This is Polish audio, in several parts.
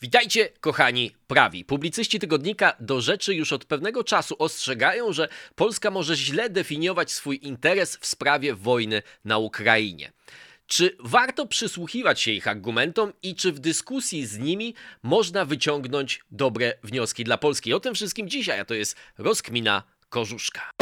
Witajcie, kochani prawi. Publicyści tygodnika do rzeczy już od pewnego czasu ostrzegają, że Polska może źle definiować swój interes w sprawie wojny na Ukrainie. Czy warto przysłuchiwać się ich argumentom i czy w dyskusji z nimi można wyciągnąć dobre wnioski dla Polski? O tym wszystkim dzisiaj, a to jest rozkmina Korzuszka.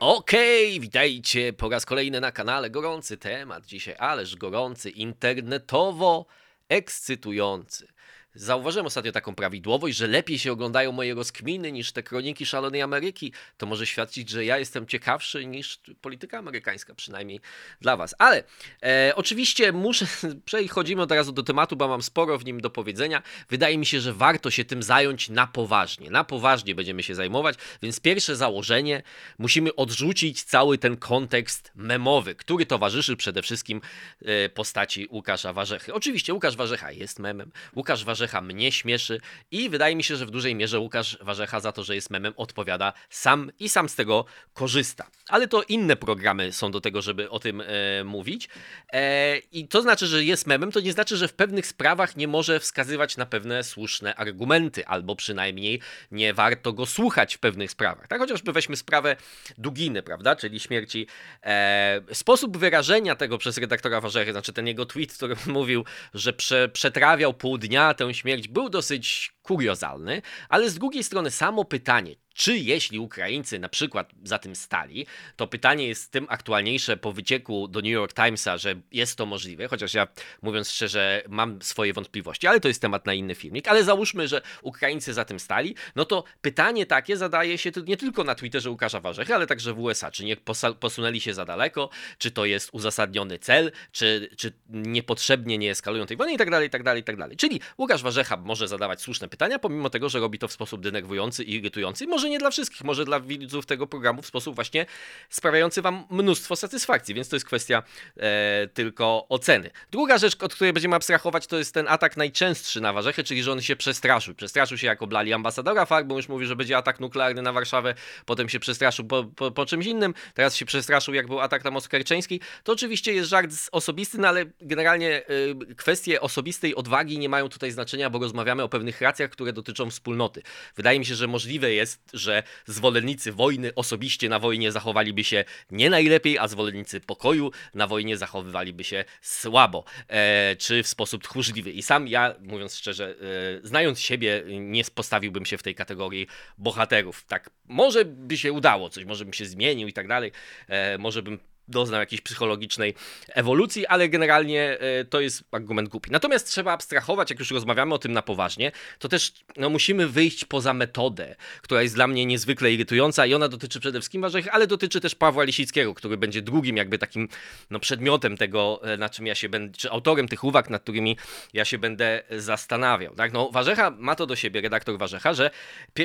Okej, okay, witajcie po raz kolejny na kanale. Gorący temat dzisiaj, ależ gorący, internetowo ekscytujący. Zauważyłem ostatnio taką prawidłowość, że lepiej się oglądają moje rozkminy niż te kroniki szalonej Ameryki. To może świadczyć, że ja jestem ciekawszy niż polityka amerykańska, przynajmniej dla Was. Ale e, oczywiście muszę, przechodzimy od razu do tematu, bo mam sporo w nim do powiedzenia. Wydaje mi się, że warto się tym zająć na poważnie. Na poważnie będziemy się zajmować, więc pierwsze założenie, musimy odrzucić cały ten kontekst memowy, który towarzyszy przede wszystkim e, postaci Łukasza Warzechy. Oczywiście Łukasz Warzecha jest memem. Łukasz Warzecha Warzecha mnie śmieszy i wydaje mi się, że w dużej mierze Łukasz Warzecha za to, że jest memem odpowiada sam i sam z tego korzysta. Ale to inne programy są do tego, żeby o tym e, mówić. E, I to znaczy, że jest memem, to nie znaczy, że w pewnych sprawach nie może wskazywać na pewne słuszne argumenty, albo przynajmniej nie warto go słuchać w pewnych sprawach. Tak chociażby weźmy sprawę Duginy, prawda, czyli śmierci. E, sposób wyrażenia tego przez redaktora Warzechy, znaczy ten jego tweet, w którym mówił, że prze, przetrawiał pół dnia tę śmierć, był dosyć kuriozalny, ale z drugiej strony samo pytanie, czy jeśli Ukraińcy na przykład za tym stali, to pytanie jest tym aktualniejsze po wycieku do New York Timesa, że jest to możliwe, chociaż ja mówiąc szczerze mam swoje wątpliwości, ale to jest temat na inny filmik, ale załóżmy, że Ukraińcy za tym stali, no to pytanie takie zadaje się nie tylko na Twitterze Łukasza Warzechy, ale także w USA, czy nie posunęli się za daleko, czy to jest uzasadniony cel, czy, czy niepotrzebnie nie eskalują tej wojny? I tak dalej, i tak dalej, i tak dalej. Czyli Łukasz Warzecha może zadawać słuszne pytania, pomimo tego, że robi to w sposób denerwujący i irytujący, może nie dla wszystkich, może dla widzów tego programu w sposób właśnie sprawiający wam mnóstwo satysfakcji, więc to jest kwestia e, tylko oceny. Druga rzecz, od której będziemy abstrahować, to jest ten atak najczęstszy na Warzechę, czyli że on się przestraszył. Przestraszył się jak oblali ambasadora FARC, bo już mówi, że będzie atak nuklearny na Warszawę, potem się przestraszył po, po, po czymś innym, teraz się przestraszył jak był atak na most kerczeński. To oczywiście jest żart osobisty, no ale generalnie y, kwestie osobistej odwagi nie mają tutaj znaczenia, bo rozmawiamy o pewnych racjach, które dotyczą wspólnoty. Wydaje mi się, że możliwe jest, że zwolennicy wojny osobiście na wojnie zachowaliby się nie najlepiej, a zwolennicy pokoju na wojnie zachowywaliby się słabo, e, czy w sposób tchórzliwy. I sam ja, mówiąc szczerze, e, znając siebie, nie postawiłbym się w tej kategorii bohaterów. Tak, może by się udało coś, może bym się zmienił i tak dalej, e, może bym doznał jakiejś psychologicznej ewolucji, ale generalnie e, to jest argument głupi. Natomiast trzeba abstrahować, jak już rozmawiamy o tym na poważnie, to też no, musimy wyjść poza metodę, która jest dla mnie niezwykle irytująca i ona dotyczy przede wszystkim Warzech, ale dotyczy też Pawła Lisickiego, który będzie drugim jakby takim no, przedmiotem tego, e, na czym ja się będę, czy autorem tych uwag, nad którymi ja się będę zastanawiał. Tak? No, Warzecha ma to do siebie, redaktor Warzecha, że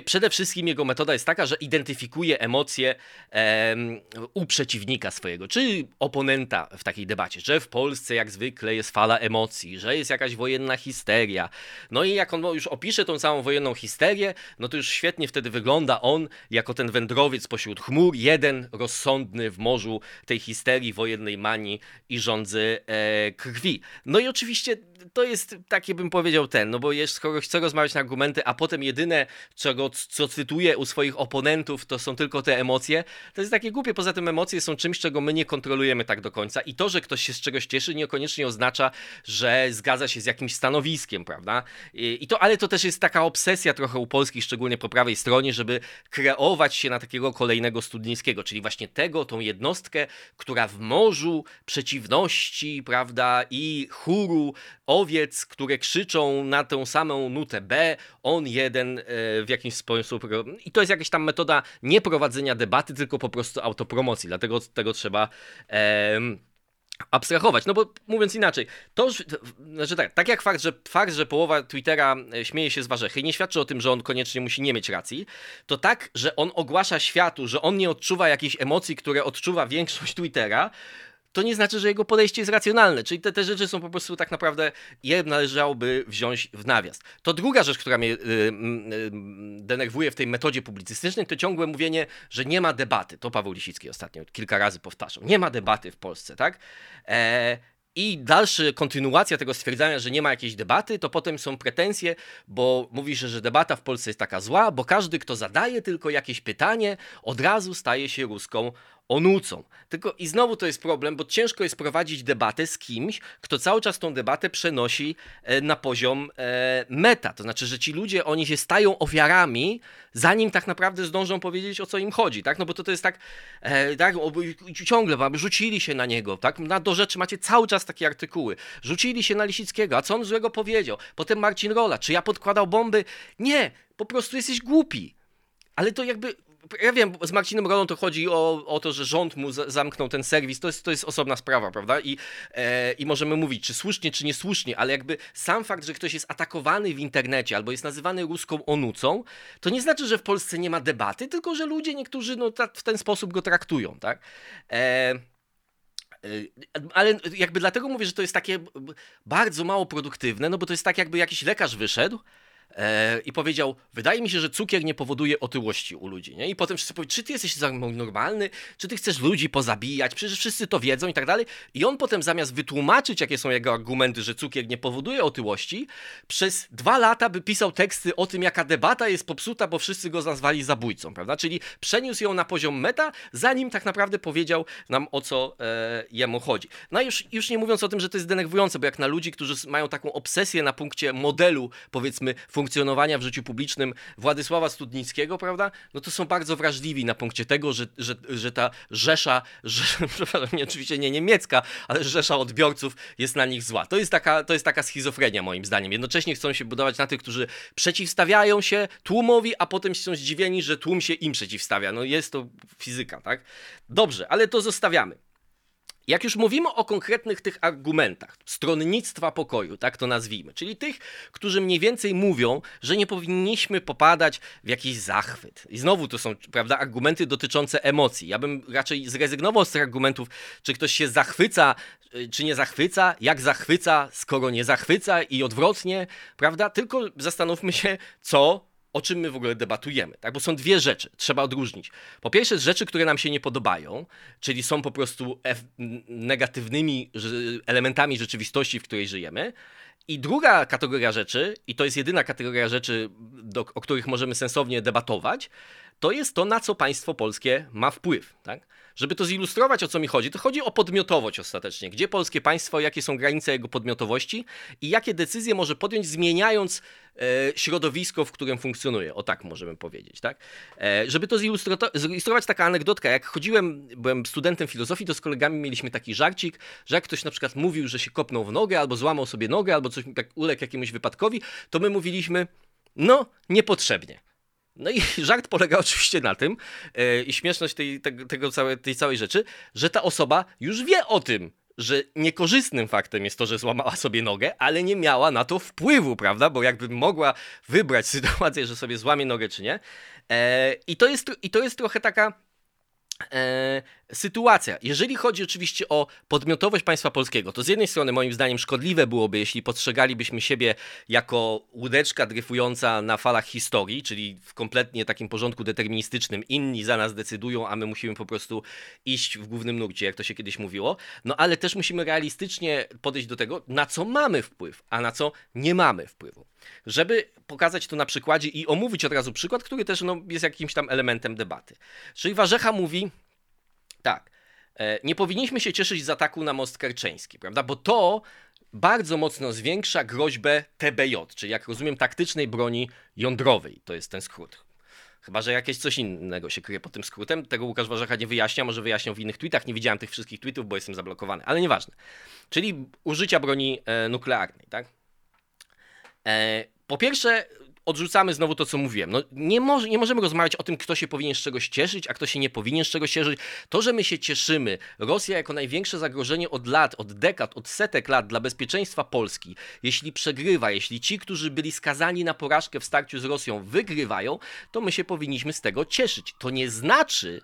przede wszystkim jego metoda jest taka, że identyfikuje emocje u przeciwnika swojego, czy oponenta w takiej debacie, że w Polsce jak zwykle jest fala emocji, że jest jakaś wojenna histeria. No i jak on już opisze tą całą wojenną histerię, no to już świetnie wtedy wygląda on jako ten wędrowiec pośród chmur, jeden rozsądny w morzu tej histerii, wojennej manii i rządzy e, krwi. No i oczywiście to jest takie bym powiedział ten, no bo jest, skoro chcę rozmawiać na argumenty, a potem jedyne, czego, co cytuję u swoich oponentów, to są tylko te emocje, to jest takie głupie. Poza tym emocje są czymś, czego my nie kontrolujemy tak do końca i to, że ktoś się z czegoś cieszy, niekoniecznie oznacza, że zgadza się z jakimś stanowiskiem, prawda? I, to, ale to też jest taka obsesja trochę u polskich, szczególnie po prawej stronie, żeby kreować się na takiego kolejnego Studnińskiego, czyli właśnie tego, tą jednostkę, która w morzu przeciwności, prawda, i chóru owiec, które krzyczą na tę samą nutę B, on jeden e, w jakiś sposób. I to jest jakaś tam metoda nie prowadzenia debaty, tylko po prostu autopromocji. Dlatego tego trzeba. Abstrahować. No bo mówiąc inaczej, to znaczy tak, tak jak fakt, że fakt, że połowa Twittera e, śmieje się z Warzechy, nie świadczy o tym, że on koniecznie musi nie mieć racji, to tak, że on ogłasza światu, że on nie odczuwa jakichś emocji, które odczuwa większość Twittera, to nie znaczy, że jego podejście jest racjonalne. Czyli te, te rzeczy są po prostu tak naprawdę, je należałoby wziąć w nawias. To druga rzecz, która mnie y, y, denerwuje w tej metodzie publicystycznej, to ciągłe mówienie, że nie ma debaty. To Paweł Lisicki ostatnio kilka razy powtarzał. Nie ma debaty w Polsce, tak? E, i dalsza kontynuacja tego stwierdzania, że nie ma jakiejś debaty, to potem są pretensje, bo mówisz, że debata w Polsce jest taka zła, bo każdy, kto zadaje tylko jakieś pytanie, od razu staje się ruską onucą. Tylko i znowu to jest problem, bo ciężko jest prowadzić debatę z kimś, kto cały czas tą debatę przenosi e, na poziom e, meta. To znaczy, że ci ludzie, oni się stają ofiarami, zanim tak naprawdę zdążą powiedzieć, o co im chodzi, tak? No bo to, to jest tak, e, tak ciągle wam rzucili się na niego, tak? Na do rzeczy macie cały czas takie artykuły. Rzucili się na Lisickiego, a co on złego powiedział? Potem Marcin Rola, czy ja podkładał bomby? Nie, po prostu jesteś głupi. Ale to jakby ja wiem, z Marcinem Rolą to chodzi o, o to, że rząd mu zamknął ten serwis, to jest, to jest osobna sprawa, prawda? I, e, I możemy mówić, czy słusznie, czy niesłusznie, ale jakby sam fakt, że ktoś jest atakowany w internecie albo jest nazywany ruską onucą, to nie znaczy, że w Polsce nie ma debaty, tylko że ludzie niektórzy no, w ten sposób go traktują, tak? E, e ale jakby dlatego mówię, że to jest takie bardzo mało produktywne, no bo to jest tak, jakby jakiś lekarz wyszedł i powiedział, wydaje mi się, że cukier nie powoduje otyłości u ludzi. Nie? I potem wszyscy powiedzieli, czy ty jesteś normalny, czy ty chcesz ludzi pozabijać, przecież wszyscy to wiedzą i tak dalej. I on potem zamiast wytłumaczyć, jakie są jego argumenty, że cukier nie powoduje otyłości, przez dwa lata by pisał teksty o tym, jaka debata jest popsuta, bo wszyscy go nazwali zabójcą, prawda? Czyli przeniósł ją na poziom meta, zanim tak naprawdę powiedział nam, o co e, jemu chodzi. No już, już nie mówiąc o tym, że to jest denerwujące, bo jak na ludzi, którzy mają taką obsesję na punkcie modelu, powiedzmy, funkcjonowania w życiu publicznym Władysława Studnickiego, prawda? No to są bardzo wrażliwi na punkcie tego, że, że, że ta rzesza, że, nie, oczywiście nie niemiecka, ale rzesza odbiorców jest na nich zła. To jest, taka, to jest taka schizofrenia moim zdaniem. Jednocześnie chcą się budować na tych, którzy przeciwstawiają się tłumowi, a potem są zdziwieni, że tłum się im przeciwstawia. No jest to fizyka, tak? Dobrze, ale to zostawiamy. Jak już mówimy o konkretnych tych argumentach, stronnictwa pokoju, tak to nazwijmy, czyli tych, którzy mniej więcej mówią, że nie powinniśmy popadać w jakiś zachwyt. I znowu to są, prawda, argumenty dotyczące emocji. Ja bym raczej zrezygnował z tych argumentów, czy ktoś się zachwyca, y, czy nie zachwyca, jak zachwyca, skoro nie zachwyca i odwrotnie, prawda? Tylko zastanówmy się, co o czym my w ogóle debatujemy, tak? Bo są dwie rzeczy, trzeba odróżnić. Po pierwsze, rzeczy, które nam się nie podobają, czyli są po prostu negatywnymi elementami rzeczywistości, w której żyjemy. I druga kategoria rzeczy, i to jest jedyna kategoria rzeczy, do, o których możemy sensownie debatować, to jest to, na co państwo polskie ma wpływ. Tak? Żeby to zilustrować, o co mi chodzi, to chodzi o podmiotowość ostatecznie. Gdzie polskie państwo, jakie są granice jego podmiotowości i jakie decyzje może podjąć, zmieniając e, środowisko, w którym funkcjonuje. O tak możemy powiedzieć. Tak? E, żeby to zilustrować, taka anegdotka. Jak chodziłem, byłem studentem filozofii, to z kolegami mieliśmy taki żarcik, że jak ktoś na przykład mówił, że się kopnął w nogę, albo złamał sobie nogę, albo coś tak uległ jakiemuś wypadkowi, to my mówiliśmy, no, niepotrzebnie. No i żart polega oczywiście na tym, yy, i śmieszność tej, tego, całe, tej całej rzeczy, że ta osoba już wie o tym, że niekorzystnym faktem jest to, że złamała sobie nogę, ale nie miała na to wpływu, prawda? Bo jakby mogła wybrać sytuację, że sobie złamie nogę, czy nie. E, I to jest, i to jest trochę taka sytuacja. Jeżeli chodzi oczywiście o podmiotowość państwa polskiego, to z jednej strony moim zdaniem szkodliwe byłoby, jeśli postrzegalibyśmy siebie jako łódeczka dryfująca na falach historii, czyli w kompletnie takim porządku deterministycznym. Inni za nas decydują, a my musimy po prostu iść w głównym nurcie, jak to się kiedyś mówiło. No ale też musimy realistycznie podejść do tego, na co mamy wpływ, a na co nie mamy wpływu. Żeby pokazać to na przykładzie i omówić od razu przykład, który też no, jest jakimś tam elementem debaty. Czyli Warzecha mówi, tak. E, nie powinniśmy się cieszyć z ataku na most kerczeński, prawda? Bo to bardzo mocno zwiększa groźbę TBJ, czyli jak rozumiem taktycznej broni jądrowej. To jest ten skrót. Chyba, że jakieś coś innego się kryje pod tym skrótem. Tego Łukasz Warzecha nie wyjaśnia, może wyjaśniał w innych tweetach. Nie widziałem tych wszystkich tweetów, bo jestem zablokowany, ale nieważne. Czyli użycia broni e, nuklearnej, tak? E, po pierwsze, odrzucamy znowu to, co mówiłem. No, nie, może, nie możemy rozmawiać o tym, kto się powinien z czegoś cieszyć, a kto się nie powinien z czegoś cieszyć. To, że my się cieszymy, Rosja jako największe zagrożenie od lat, od dekad, od setek lat dla bezpieczeństwa Polski, jeśli przegrywa, jeśli ci, którzy byli skazani na porażkę w starciu z Rosją, wygrywają, to my się powinniśmy z tego cieszyć. To nie znaczy,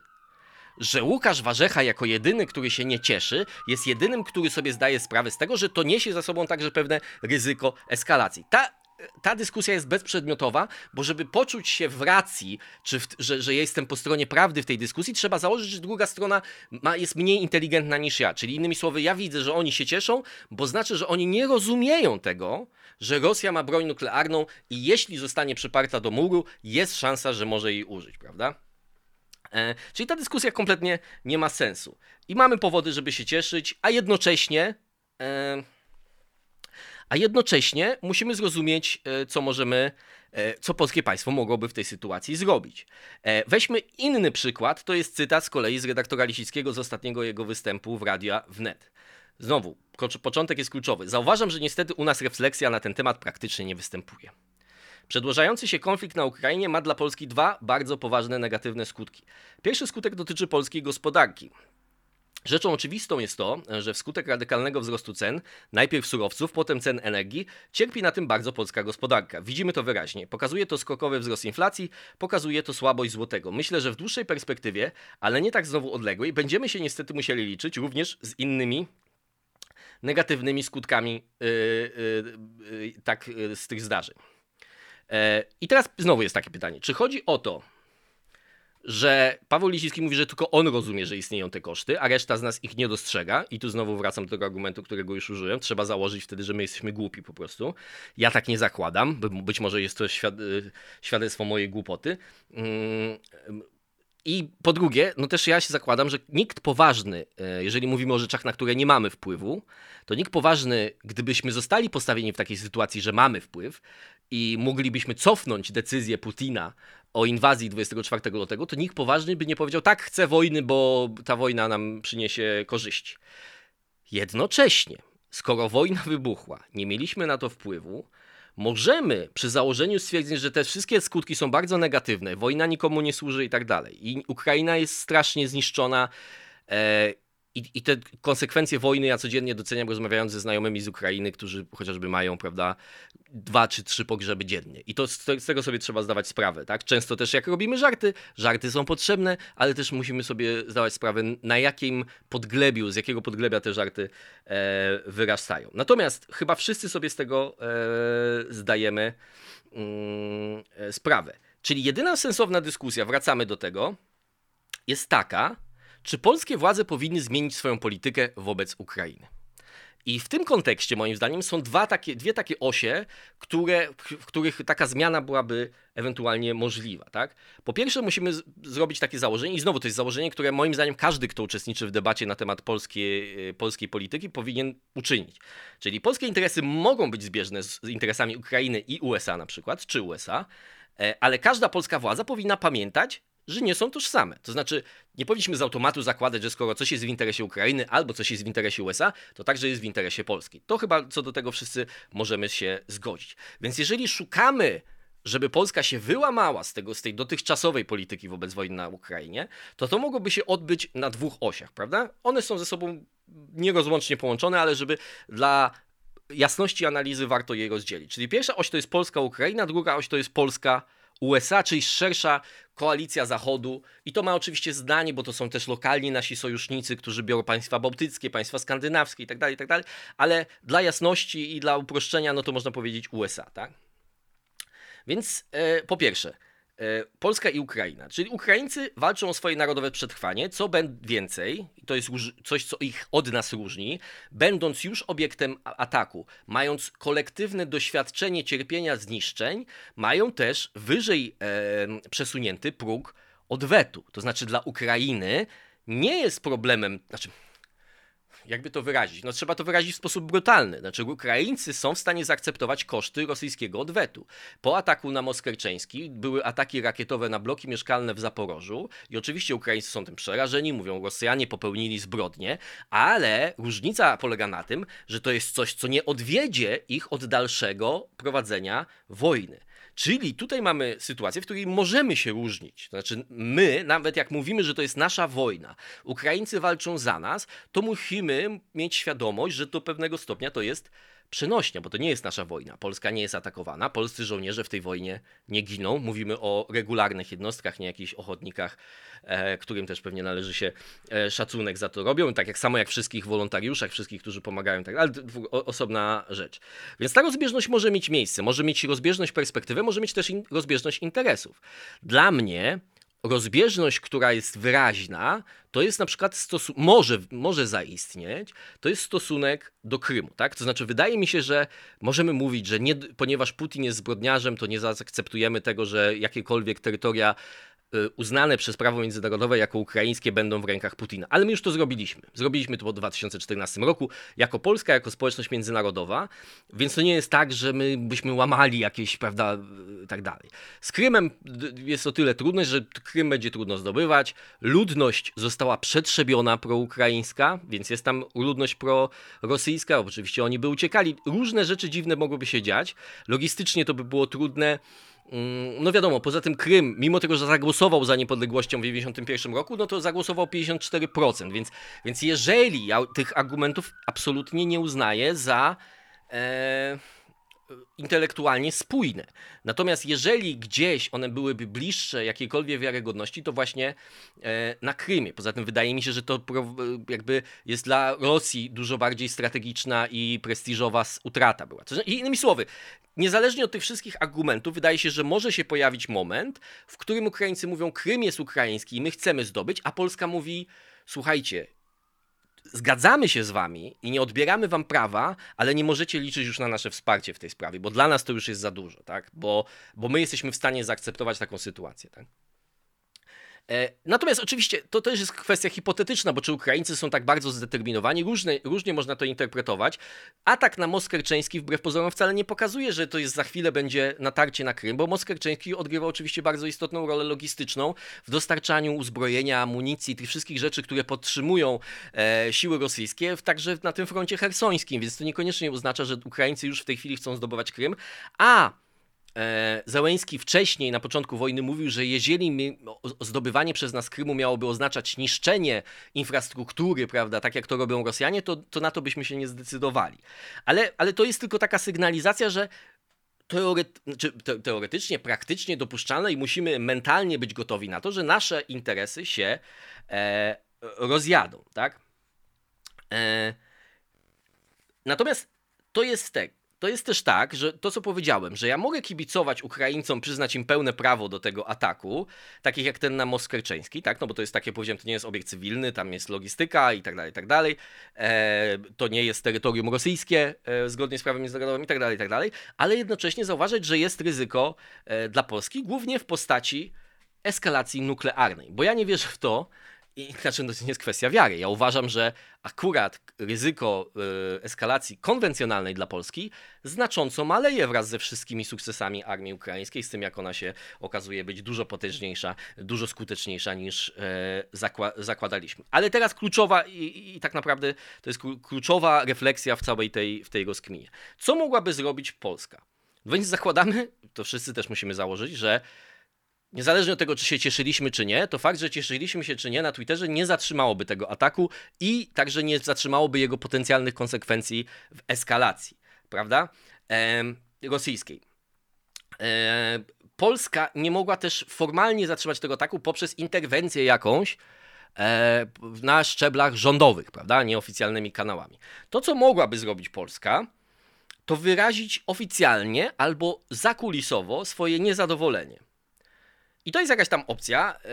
że Łukasz Warzecha jako jedyny, który się nie cieszy, jest jedynym, który sobie zdaje sprawę z tego, że to niesie za sobą także pewne ryzyko eskalacji. Ta ta dyskusja jest bezprzedmiotowa, bo żeby poczuć się w racji, czy w, że, że jestem po stronie prawdy w tej dyskusji, trzeba założyć, że druga strona ma, jest mniej inteligentna niż ja. Czyli innymi słowy, ja widzę, że oni się cieszą, bo znaczy, że oni nie rozumieją tego, że Rosja ma broń nuklearną i jeśli zostanie przyparta do muru, jest szansa, że może jej użyć, prawda? E, czyli ta dyskusja kompletnie nie ma sensu. I mamy powody, żeby się cieszyć, a jednocześnie. E, a jednocześnie musimy zrozumieć, e, co możemy, co polskie państwo mogłoby w tej sytuacji zrobić. Weźmy inny przykład, to jest cytat z kolei z redaktora Lisickiego z ostatniego jego występu w Radia Wnet. Znowu, początek jest kluczowy. Zauważam, że niestety u nas refleksja na ten temat praktycznie nie występuje. Przedłużający się konflikt na Ukrainie ma dla Polski dwa bardzo poważne negatywne skutki. Pierwszy skutek dotyczy polskiej gospodarki. Rzeczą oczywistą jest to, że wskutek radykalnego wzrostu cen, najpierw surowców, potem cen energii, cierpi na tym bardzo polska gospodarka. Widzimy to wyraźnie. Pokazuje to skokowy wzrost inflacji, pokazuje to słabość złotego. Myślę, że w dłuższej perspektywie, ale nie tak znowu odległej, będziemy się niestety musieli liczyć również z innymi negatywnymi skutkami yy, yy, yy, tak z tych zdarzeń. E, I teraz znowu jest takie pytanie, czy chodzi o to, że Paweł Lisicki mówi, że tylko on rozumie, że istnieją te koszty, a reszta z nas ich nie dostrzega. I tu znowu wracam do tego argumentu, którego już użyłem. Trzeba założyć wtedy, że my jesteśmy głupi po prostu. Ja tak nie zakładam, być może jest to y, świadectwo mojej głupoty. Mm, I po drugie, no też ja się zakładam, że nikt poważny, e, jeżeli mówimy o rzeczach, na które nie mamy wpływu, to nikt poważny, gdybyśmy zostali postawieni w takiej sytuacji, że mamy wpływ i moglibyśmy cofnąć decyzję Putina o inwazji 24 lutego, to nikt poważny by nie powiedział, tak, chcę wojny, bo ta wojna nam przyniesie korzyści. Jednocześnie, skoro wojna wybuchła, nie mieliśmy na to wpływu, możemy przy założeniu stwierdzić, że te wszystkie skutki są bardzo negatywne, wojna nikomu nie służy i tak dalej. I Ukraina jest strasznie zniszczona. E, i, I te konsekwencje wojny ja codziennie doceniam, rozmawiając ze znajomymi z Ukrainy, którzy chociażby mają, prawda, dwa czy trzy pogrzeby dziennie. I to z, z, tego sobie trzeba zdawać sprawę, tak? Często też jak robimy żarty, żarty są potrzebne, ale też musimy sobie zdawać sprawę, na jakim podglebiu, z jakiego podglebia te żarty e, wyrastają. Natomiast chyba wszyscy sobie z tego e, zdajemy mm, e, sprawę. Czyli jedyna sensowna dyskusja, wracamy do tego, jest taka, czy polskie władze powinny zmienić swoją politykę wobec Ukrainy? I w tym kontekście, moim zdaniem, są dwa takie, dwie takie osie, które, w których taka zmiana byłaby ewentualnie możliwa. Tak? Po pierwsze, musimy z- zrobić takie założenie, i znowu to jest założenie, które moim zdaniem każdy, kto uczestniczy w debacie na temat polskiej, polskiej polityki, powinien uczynić. Czyli polskie interesy mogą być zbieżne z interesami Ukrainy i USA na przykład, czy USA, e, ale każda polska władza powinna pamiętać, że nie są tożsame. To znaczy, nie powinniśmy z automatu zakładać, że skoro coś jest w interesie Ukrainy albo coś jest w interesie USA, to także jest w interesie Polski. To chyba co do tego wszyscy możemy się zgodzić. Więc jeżeli szukamy żeby Polska się wyłamała z, tego, z tej dotychczasowej polityki wobec wojny na Ukrainie, to to mogłoby się odbyć na dwóch osiach, prawda? One są ze sobą nierozłącznie połączone, ale żeby dla jasności analizy warto je rozdzielić. Czyli pierwsza oś to jest Polska-Ukraina, druga oś to jest Polska USA, czyli szersza koalicja Zachodu. I to ma oczywiście zdanie, bo to są też lokalni nasi sojusznicy, którzy biorą państwa bałtyckie, państwa skandynawskie itd., tak itd., tak ale dla jasności i dla uproszczenia, no to można powiedzieć USA, tak? Więc e, po pierwsze, Polska i Ukraina. Czyli Ukraińcy walczą o swoje narodowe przetrwanie, co więcej, to jest coś, co ich od nas różni, będąc już obiektem ataku, mając kolektywne doświadczenie cierpienia, zniszczeń, mają też wyżej e, przesunięty próg odwetu. To znaczy dla Ukrainy nie jest problemem, znaczy jakby to wyrazić? No trzeba to wyrazić w sposób brutalny. Znaczy Ukraińcy są w stanie zaakceptować koszty rosyjskiego odwetu. Po ataku na Moskerczeński były ataki rakietowe na bloki mieszkalne w Zaporożu i oczywiście Ukraińcy są tym przerażeni, mówią Rosjanie popełnili zbrodnie, ale różnica polega na tym, że to jest coś, co nie odwiedzie ich od dalszego prowadzenia wojny. Czyli tutaj mamy sytuację, w której możemy się różnić. znaczy, my, nawet jak mówimy, że to jest nasza wojna, Ukraińcy walczą za nas, to musimy mieć świadomość, że do pewnego stopnia to jest przenośnia, bo to nie jest nasza wojna. Polska nie jest atakowana, polscy żołnierze w tej wojnie nie giną. Mówimy o regularnych jednostkach, nie jakichś ochotnikach, e, którym też pewnie należy się e, szacunek za to robią, tak jak samo jak wszystkich wolontariuszach, wszystkich, którzy pomagają, tak, ale osobna rzecz. Więc ta rozbieżność może mieć miejsce, może mieć rozbieżność perspektywy, może mieć też in, rozbieżność interesów. Dla mnie rozbieżność, która jest wyraźna, to jest na przykład stosunek, może, może zaistnieć, to jest stosunek do Krymu, tak? To znaczy wydaje mi się, że możemy mówić, że nie, ponieważ Putin jest zbrodniarzem, to nie zaakceptujemy tego, że jakiekolwiek terytoria uznane przez prawo międzynarodowe jako ukraińskie będą w rękach Putina. Ale my już to zrobiliśmy. Zrobiliśmy to po 2014 roku jako Polska, jako społeczność międzynarodowa, więc to nie jest tak, że my byśmy łamali jakieś, prawda, y, tak dalej. Z Krymem jest o tyle trudne, że Krym będzie trudno zdobywać. Ludność została przetrzebiona proukraińska, więc jest tam ludność prorosyjska. Oczywiście oni by uciekali. Różne rzeczy dziwne mogłyby się dziać. Logistycznie to by było trudne. Mm, no wiadomo, poza tym Krym, mimo tego, że zagłosował za niepodległością w 1991 roku, no to zagłosował 54%, więc, więc jeżeli ja tych argumentów absolutnie nie uznaję za e, intelektualnie spójne. Natomiast jeżeli gdzieś one byłyby bliższe jakiejkolwiek wiarygodności, to właśnie e, na Krymie. Poza tym wydaje mi się, że to jakby jest dla Rosji dużo bardziej strategiczna i prestiżowa utrata była. Innymi słowy, niezależnie od tych wszystkich argumentów, wydaje się, że może się pojawić moment, w którym Ukraińcy mówią, Krym jest ukraiński i my chcemy zdobyć, a Polska mówi, słuchajcie, zgadzamy się z wami i nie odbieramy wam prawa, ale nie możecie liczyć już na nasze wsparcie w tej sprawie, bo dla nas to już jest za dużo, tak? Bo, bo my jesteśmy w stanie zaakceptować taką sytuację, tak? E, natomiast oczywiście to też jest kwestia hipotetyczna, bo czy Ukraińcy są tak bardzo zdeterminowani, różne, różnie można to interpretować. Atak na most kerczeński wbrew pozorom wcale nie pokazuje, że to jest za chwilę będzie natarcie na Krym, bo most kerczeński odgrywa oczywiście bardzo istotną rolę logistyczną w dostarczaniu uzbrojenia, amunicji, tych wszystkich rzeczy, które podtrzymują e, siły rosyjskie, także na tym froncie hersońskim, więc to niekoniecznie oznacza, że Ukraińcy już w tej chwili chcą zdobywać Krym, a E, Załęski wcześniej, na początku wojny, mówił, że jeżeli zdobywanie przez nas Krymu miałoby oznaczać niszczenie infrastruktury, prawda, tak jak to robią Rosjanie, to, to na to byśmy się nie zdecydowali. Ale, ale to jest tylko taka sygnalizacja, że czy te, teoretycznie, praktycznie dopuszczalne i musimy mentalnie być gotowi na to, że nasze interesy się e, rozjadą, tak? E, natomiast to jest tak, to jest też tak, że to co powiedziałem, że ja mogę kibicować Ukraińcom, przyznać im pełne prawo do tego ataku, takich jak ten na most kerczeński, tak, no bo to jest takie, powiedziałem, to nie jest obiekt cywilny, tam jest logistyka i tak dalej, i tak dalej, e, to nie jest terytorium rosyjskie e, zgodnie z prawem międzynarodowym i tak dalej, i tak dalej, ale jednocześnie zauważyć, że jest ryzyko e, dla Polski, głównie w postaci eskalacji nuklearnej, bo ja nie wierzę w to, i znaczy, to nie jest kwestia wiary. Ja uważam, że akurat ryzyko y, eskalacji konwencjonalnej dla Polski znacząco maleje wraz ze wszystkimi sukcesami armii ukraińskiej, z tym jak ona się okazuje być dużo potężniejsza, dużo skuteczniejsza niż y, zakła zakładaliśmy. Ale teraz kluczowa i, i, tak naprawdę to jest kluczowa refleksja w całej tej, w tej rozkminie. Co mogłaby zrobić Polska? No więc zakładamy, to wszyscy też musimy założyć, że niezależnie od tego, czy się cieszyliśmy, czy nie, to fakt, że cieszyliśmy się, czy nie na Twitterze nie zatrzymałoby tego ataku i także nie zatrzymałoby jego potencjalnych konsekwencji w eskalacji, prawda? E, rosyjskiej. E, Polska nie mogła też formalnie zatrzymać tego ataku poprzez interwencję jakąś e, na szczeblach rządowych, prawda? Nieoficjalnymi kanałami. To, co mogłaby zrobić Polska, to wyrazić oficjalnie albo zakulisowo swoje niezadowolenie. I to jest jakaś tam opcja. Yy,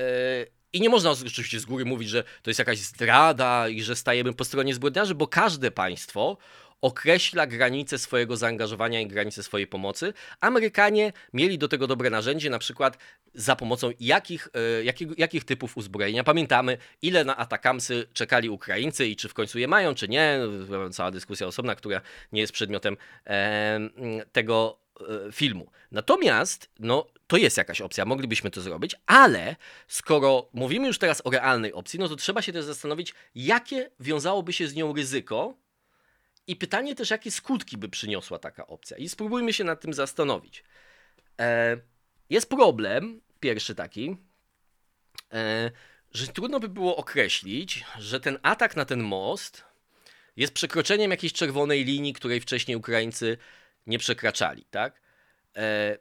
I nie można oczywiście z góry mówić, że to jest jakaś zdrada i że stajemy po stronie zbrodniarzy, bo każde państwo określa granice swojego zaangażowania i granice swojej pomocy. Amerykanie mieli do tego dobre narzędzie, na przykład za pomocą jakich, e, jakich, jakich typów uzbrojenia. Pamiętamy, ile na atakamsy czekali Ukraińcy i czy w końcu je mają, czy nie. Cała dyskusja osobna, która nie jest przedmiotem e, tego e, filmu. Natomiast, no, to jest jakaś opcja, moglibyśmy to zrobić, ale skoro mówimy już teraz o realnej opcji, no to trzeba się też zastanowić, jakie wiązałoby się z nią ryzyko i pytanie też, jakie skutki by przyniosła taka opcja. I spróbujmy się nad tym zastanowić. E, jest problem, pierwszy taki, e, że trudno by było określić, że ten atak na ten most jest przekroczeniem jakiejś czerwonej linii, której wcześniej Ukraińcy nie przekraczali, tak? E,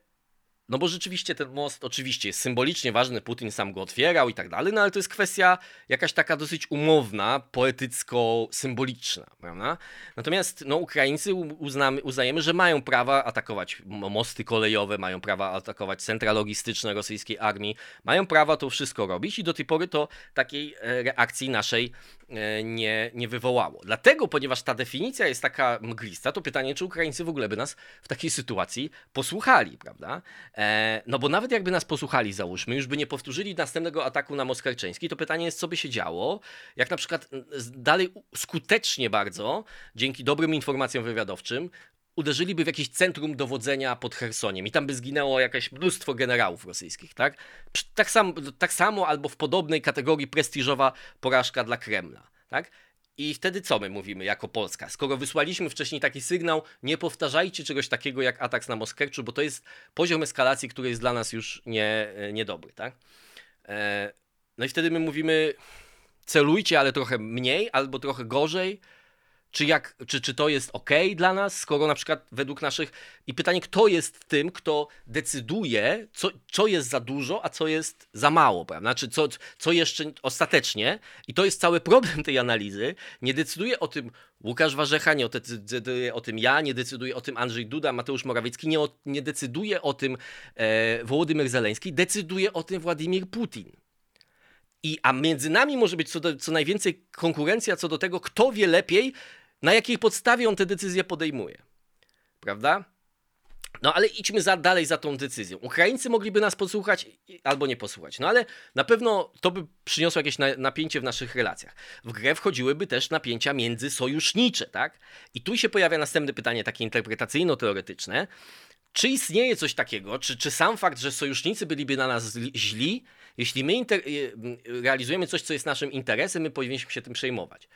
no bo rzeczywiście ten most oczywiście jest symbolicznie ważny, Putin sam go otwierał i tak dalej, no ale to jest kwestia jakaś taka dosyć umowna, poetycko-symboliczna, prawda? Natomiast no, Ukraińcy uznamy, uznajemy, że mają prawa atakować mosty kolejowe, mają prawa atakować centra logistyczne rosyjskiej armii, mają prawa to wszystko robić i do tej pory to takiej e, reakcji naszej nie, nie wywołało. Dlatego, ponieważ ta definicja jest taka mglista, to pytanie, czy Ukraińcy w ogóle by nas w takiej sytuacji posłuchali, prawda? E, no bo nawet jakby nas posłuchali, załóżmy, już by nie powtórzyli następnego ataku na Moskarczyński, to pytanie jest, co by się działo, jak na przykład dalej skutecznie bardzo, dzięki dobrym informacjom wywiadowczym, uderzyliby w jakieś centrum dowodzenia pod Chersoniem i tam by zginęło jakieś mnóstwo generałów rosyjskich, tak? Tak, sam, tak samo albo w podobnej kategorii prestiżowa porażka dla Kremla, tak? I wtedy co my mówimy jako Polska? Skoro wysłaliśmy wcześniej taki sygnał, nie powtarzajcie czegoś takiego jak atak na Moskewczu, bo to jest poziom eskalacji, który jest dla nas już nie, e, niedobry, tak? E, no i wtedy my mówimy, celujcie, ale trochę mniej albo trochę gorzej, czy, jak, czy, czy to jest ok dla nas, skoro na przykład według naszych. I pytanie, kto jest tym, kto decyduje, co, co jest za dużo, a co jest za mało, prawda? Znaczy, co, co jeszcze ostatecznie, i to jest cały problem tej analizy, nie decyduje o tym Łukasz Warzecha, nie decyduje o tym ja, nie decyduje o tym Andrzej Duda, Mateusz Morawiecki, nie, o, nie decyduje o tym e, Wołodymyr Zeleński, decyduje o tym Władimir Putin. I, a między nami może być co, do, co najwięcej konkurencja co do tego, kto wie lepiej, na jakiej podstawie on te decyzje podejmuje. Prawda? No ale idźmy za, dalej za tą decyzją. Ukraińcy mogliby nas posłuchać albo nie posłuchać. No ale na pewno to by przyniosło jakieś na, napięcie w naszych relacjach. W grę wchodziłyby też napięcia międzysojusznicze, tak? I tu się pojawia następne pytanie, takie interpretacyjno-teoretyczne. Czy istnieje coś takiego, czy, czy sam fakt, że sojusznicy byliby na nas źli, jeśli my realizujemy coś, co jest naszym interesem, my powinniśmy się tym przejmować?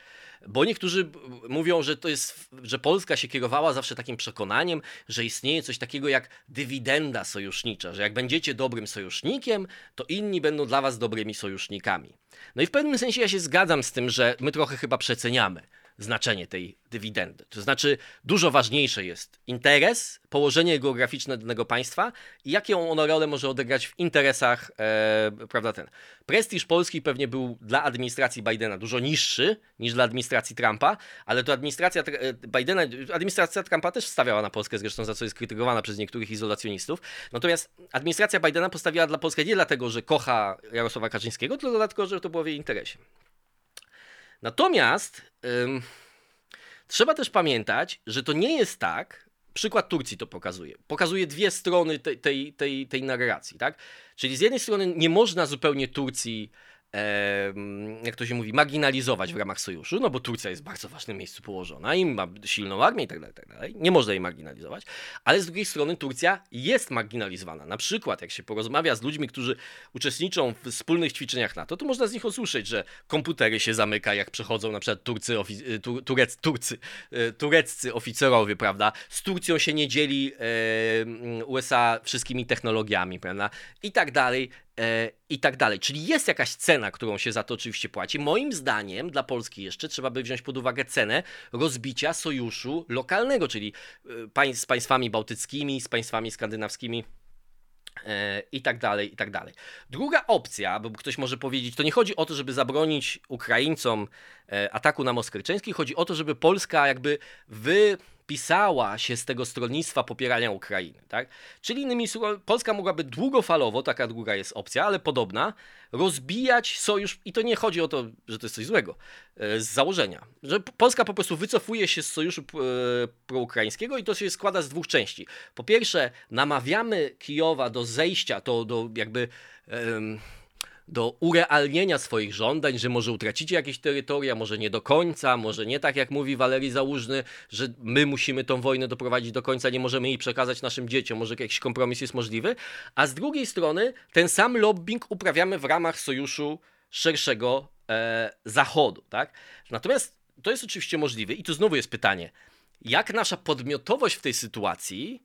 Bo niektórzy mówią, że to jest, że Polska się kierowała zawsze takim przekonaniem, że istnieje coś takiego jak dywidenda sojusznicza, że jak będziecie dobrym sojusznikiem, to inni będą dla was dobrymi sojusznikami. No i w pewnym sensie ja się zgadzam z tym, że my trochę chyba przeceniamy znaczenie tej dywidendy. To znaczy, dużo ważniejsze jest interes, położenie geograficzne danego państwa i jaką ono rolę może odegrać w interesach, e, prawda, ten. Prestiż Polski pewnie był dla administracji Bidena dużo niższy niż dla administracji Trumpa, ale to administracja e, Bidena, administracja Trumpa też stawiała na Polskę, zresztą za co jest krytykowana przez niektórych izolacjonistów. Natomiast administracja Bidena postawiła dla Polski nie dlatego, że kocha Jarosława Kaczyńskiego, tylko dlatego, że to było w jej interesie. Natomiast ym, trzeba też pamiętać, że to nie jest tak, przykład Turcji to pokazuje. Pokazuje dwie strony tej, tej, tej, tej narracji, tak? Czyli z jednej strony nie można zupełnie Turcji jak to się mówi, marginalizować w ramach sojuszu, no bo Turcja jest w bardzo ważnym miejscu położona i ma silną armię i tak dalej, tak dalej. Nie można jej marginalizować, ale z drugiej strony Turcja jest marginalizowana. Na przykład, jak się porozmawia z ludźmi, którzy uczestniczą w wspólnych ćwiczeniach NATO, to można z nich usłyszeć, że komputery się zamyka, jak przechodzą na przykład Turcy, y, tu, turec, Turcy, y, tureccy oficerowie, prawda? Z Turcją się nie dzieli e, USA wszystkimi technologiami, prawda? I tak dalej. E, i tak dalej. Czyli jest jakaś cena, którą się za to oczywiście płaci. Moim zdaniem dla Polski jeszcze trzeba by wziąć pod uwagę cenę rozbicia sojuszu lokalnego, czyli e, z państwami bałtyckimi, z państwami skandynawskimi e, i tak dalej, i tak dalej. Druga opcja, bo ktoś może powiedzieć, to nie chodzi o to, żeby zabronić Ukraińcom ataku na Moskwy chodzi o to, żeby Polska jakby wy pisała się z tego stronnictwa popierania Ukrainy. Tak? Czyli innymi słowy, Polska mogłaby długofalowo, taka druga jest opcja, ale podobna, rozbijać sojusz, i to nie chodzi o to, że to jest coś złego, e, z założenia, że Polska po prostu wycofuje się z sojuszu e, proukraińskiego i to się składa z dwóch części. Po pierwsze, namawiamy Kijowa do zejścia, to do jakby do urealnienia swoich żądań, że może utracicie jakieś terytoria, może nie do końca, może nie tak jak mówi Walerii Załużny, że my musimy tą wojnę doprowadzić do końca, nie możemy jej przekazać naszym dzieciom, może jakiś kompromis jest możliwy, a z drugiej strony ten sam lobbying uprawiamy w ramach sojuszu szerszego e, Zachodu. Tak? Natomiast to jest oczywiście możliwe i tu znowu jest pytanie, jak nasza podmiotowość w tej sytuacji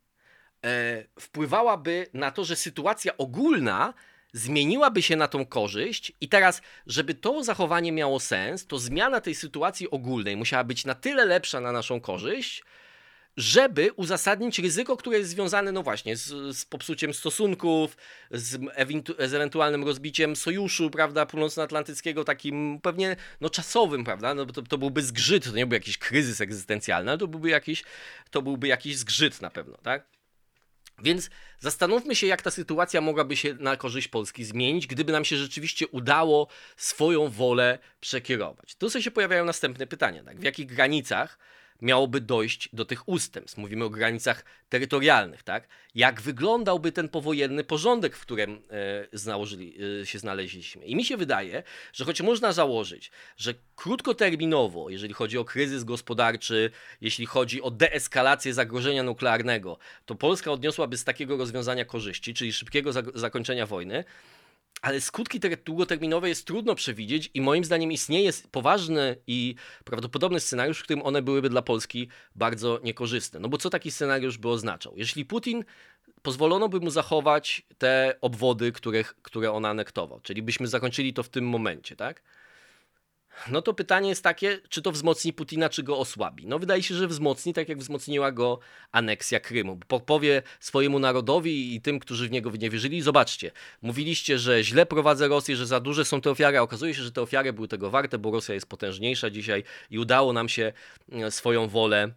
e, wpływałaby na to, że sytuacja ogólna zmieniłaby się na tą korzyść i teraz, żeby to zachowanie miało sens, to zmiana tej sytuacji ogólnej musiała być na tyle lepsza na naszą korzyść, żeby uzasadnić ryzyko, które jest związane, no właśnie, z, z popsuciem stosunków, z, z, ewentualnym rozbiciem sojuszu, prawda, północnoatlantyckiego, takim pewnie, no czasowym, prawda, no to, to byłby zgrzyt, to nie byłby jakiś kryzys egzystencjalny, ale to byłby jakiś, to byłby jakiś zgrzyt na pewno, tak? Więc zastanówmy się, jak ta sytuacja mogłaby się na korzyść Polski zmienić, gdyby nam się rzeczywiście udało swoją wolę przekierować. Tu się pojawiają następne pytania. Tak? W jakich granicach miałoby dojść do tych ustępstw. Mówimy o granicach terytorialnych, tak? Jak wyglądałby ten powojenny porządek, w którym e, założyli, e, się znaleźliśmy. I mi się wydaje, że choć można założyć, że krótkoterminowo, jeżeli chodzi o kryzys gospodarczy, jeśli chodzi o deeskalację zagrożenia nuklearnego, to Polska odniosłaby z takiego rozwiązania korzyści, czyli szybkiego zakończenia wojny, ale skutki długoterminowe jest trudno przewidzieć i moim zdaniem istnieje poważny i prawdopodobny scenariusz, w którym one byłyby dla Polski bardzo niekorzystne. No bo co taki scenariusz by oznaczał? Jeśli Putin pozwolono by mu zachować te obwody, których, które on anektował, czyli byśmy zakończyli to w tym momencie, tak? No to pytanie jest takie, czy to wzmocni Putina, czy go osłabi. No wydaje się, że wzmocni, tak jak wzmocniła go aneksja Krymu. Powie swojemu narodowi i tym, którzy w niego nie wierzyli, zobaczcie, mówiliście, że źle prowadzę Rosję, że za duże są te ofiary, a okazuje się, że te ofiary były tego warte, bo Rosja jest potężniejsza dzisiaj i udało nam się e, swoją wolę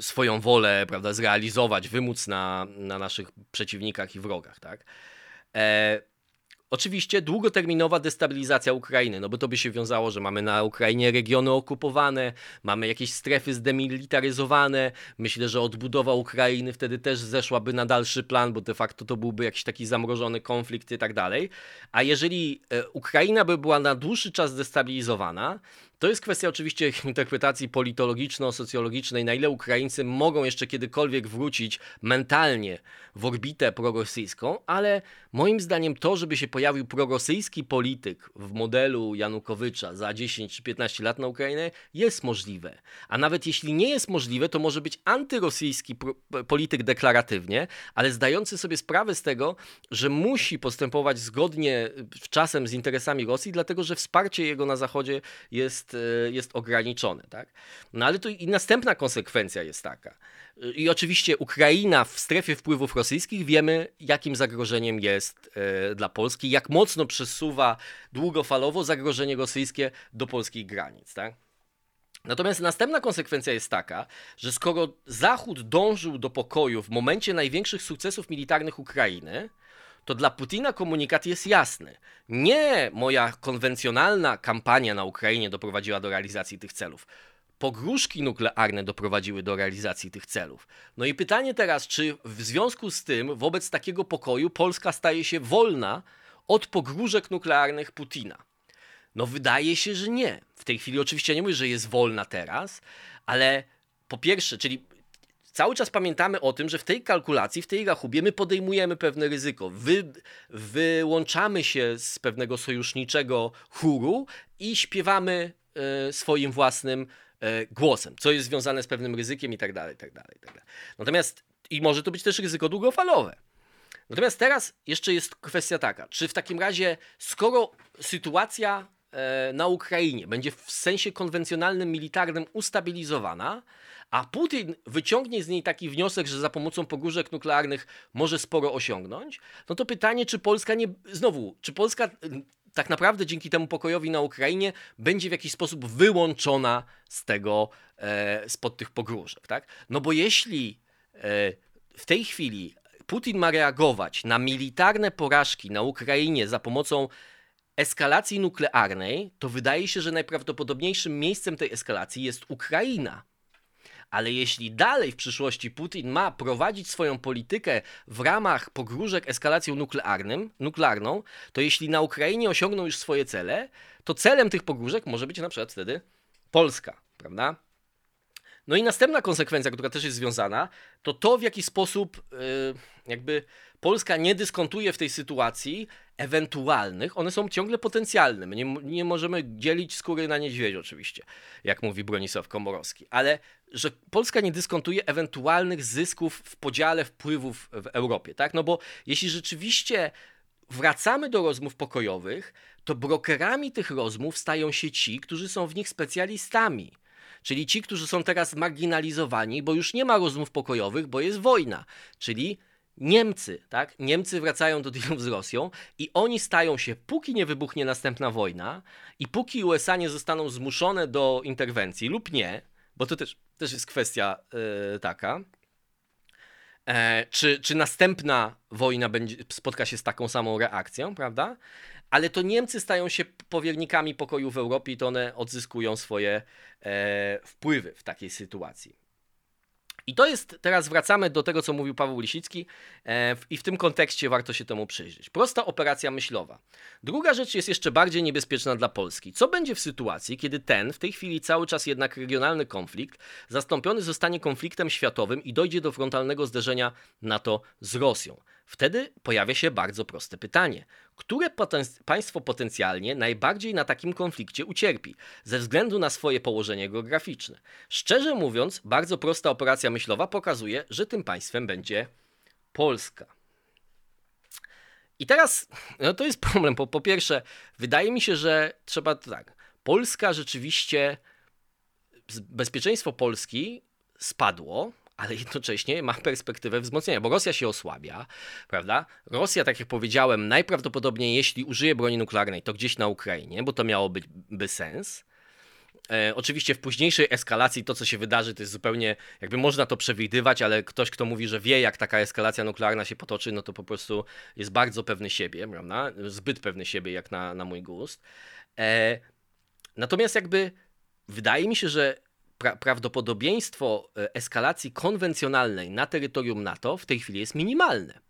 swoją wolę prawda, zrealizować, wymóc na, na naszych przeciwnikach i wrogach. Tak? E, Oczywiście długoterminowa destabilizacja Ukrainy, no bo to by się wiązało, że mamy na Ukrainie regiony okupowane, mamy jakieś strefy zdemilitaryzowane. Myślę, że odbudowa Ukrainy wtedy też zeszłaby na dalszy plan, bo de facto to byłby jakiś taki zamrożony konflikt i tak dalej. A jeżeli e, Ukraina by była na dłuższy czas destabilizowana, to jest kwestia oczywiście interpretacji politologiczno-socjologicznej, na ile Ukraińcy mogą jeszcze kiedykolwiek wrócić mentalnie w orbitę prorosyjską, ale moim zdaniem to, żeby się pojawił prorosyjski polityk w modelu Janukowycza za 10 czy 15 lat na Ukrainę, jest możliwe. A nawet jeśli nie jest możliwe, to może być antyrosyjski polityk deklaratywnie, ale zdający sobie sprawę z tego, że musi postępować zgodnie czasem z interesami Rosji, dlatego że wsparcie jego na Zachodzie jest jest, jest ograniczone. Tak? No ale tu i następna konsekwencja jest taka. I oczywiście Ukraina w strefie wpływów rosyjskich wiemy, jakim zagrożeniem jest e, dla Polski, jak mocno przesuwa długofalowo zagrożenie rosyjskie do polskich granic. Tak? Natomiast następna konsekwencja jest taka, że skoro Zachód dążył do pokoju w momencie największych sukcesów militarnych Ukrainy, to dla Putina komunikat jest jasny. Nie moja konwencjonalna kampania na Ukrainie doprowadziła do realizacji tych celów. Pogróżki nuklearne doprowadziły do realizacji tych celów. No i pytanie teraz, czy w związku z tym, wobec takiego pokoju, Polska staje się wolna od pogróżek nuklearnych Putina? No wydaje się, że nie. W tej chwili oczywiście nie mówię, że jest wolna teraz, ale po pierwsze, czyli cały czas pamiętamy o tym, że w tej kalkulacji, w tej rachubie my podejmujemy pewne ryzyko. Wy, wyłączamy się z pewnego sojuszniczego chóru i śpiewamy e, swoim własnym e, głosem, co jest związane z pewnym ryzykiem i tak dalej, tak dalej, tak dalej. Natomiast i może to być też ryzyko długofalowe. Natomiast teraz jeszcze jest kwestia taka, czy w takim razie, skoro sytuacja e, na Ukrainie będzie w sensie konwencjonalnym, militarnym ustabilizowana, a Putin wyciągnie z niej taki wniosek, że za pomocą pogróżek nuklearnych może sporo osiągnąć, no to pytanie, czy Polska nie. Znowu, czy Polska tak naprawdę dzięki temu pokojowi na Ukrainie będzie w jakiś sposób wyłączona z tego, e, spod tych pogróżek, tak? No bo jeśli e, w tej chwili Putin ma reagować na militarne porażki na Ukrainie za pomocą eskalacji nuklearnej, to wydaje się, że najprawdopodobniejszym miejscem tej eskalacji jest Ukraina. Ale jeśli dalej w przyszłości Putin ma prowadzić swoją politykę w ramach pogróżek eskalacją nuklearnym, nuklearną, to jeśli na Ukrainie osiągną już swoje cele, to celem tych pogróżek może być na przykład wtedy Polska, prawda? No i następna konsekwencja, która też jest związana, to to, w jaki sposób yy, jakby Polska nie dyskontuje w tej sytuacji ewentualnych, one są ciągle potencjalne. My nie, nie możemy dzielić skóry na niedźwiedzie oczywiście, jak mówi Bronisław Komorowski, ale że Polska nie dyskontuje ewentualnych zysków w podziale wpływów w Europie, tak? No bo jeśli rzeczywiście wracamy do rozmów pokojowych, to brokerami tych rozmów stają się ci, którzy są w nich specjalistami. Czyli ci, którzy są teraz marginalizowani, bo już nie ma rozmów pokojowych, bo jest wojna. Czyli Niemcy, tak? Niemcy wracają do dealów z Rosją i oni stają się, póki nie wybuchnie następna wojna i póki USA nie zostaną zmuszone do interwencji lub nie, bo to też, też jest kwestia yy, taka, e, czy, czy następna wojna będzie, spotka się z taką samą reakcją, prawda? Ale to Niemcy stają się powiernikami pokoju w Europie i to one odzyskują swoje e, wpływy w takiej sytuacji. I to jest, teraz wracamy do tego, co mówił Paweł Lisicki e, i w tym kontekście warto się temu przyjrzeć. Prosta operacja myślowa. Druga rzecz jest jeszcze bardziej niebezpieczna dla Polski. Co będzie w sytuacji, kiedy ten, w tej chwili cały czas jednak regionalny konflikt, zastąpiony zostanie konfliktem światowym i dojdzie do frontalnego zderzenia NATO z Rosją? Wtedy pojawia się bardzo proste pytanie. Które państwo potencjalnie najbardziej na takim konflikcie ucierpi, ze względu na swoje położenie geograficzne? Szczerze mówiąc, bardzo prosta operacja myślowa pokazuje, że tym państwem będzie Polska. I teraz no to jest problem. Po, po pierwsze, wydaje mi się, że trzeba tak. Polska rzeczywiście, bezpieczeństwo Polski spadło, ale jednocześnie ma perspektywę wzmocnienia, bo Rosja się osłabia, prawda? Rosja, tak jak powiedziałem, najprawdopodobniej, jeśli użyje broni nuklearnej, to gdzieś na Ukrainie, bo to miałoby by sens. E, oczywiście w późniejszej eskalacji to, co się wydarzy, to jest zupełnie, jakby można to przewidywać, ale ktoś, kto mówi, że wie, jak taka eskalacja nuklearna się potoczy, no to po prostu jest bardzo pewny siebie, prawda? Zbyt pewny siebie, jak na, na mój gust. E, natomiast jakby wydaje mi się, że pra prawdopodobieństwo e, eskalacji konwencjonalnej na terytorium NATO w tej chwili jest minimalne.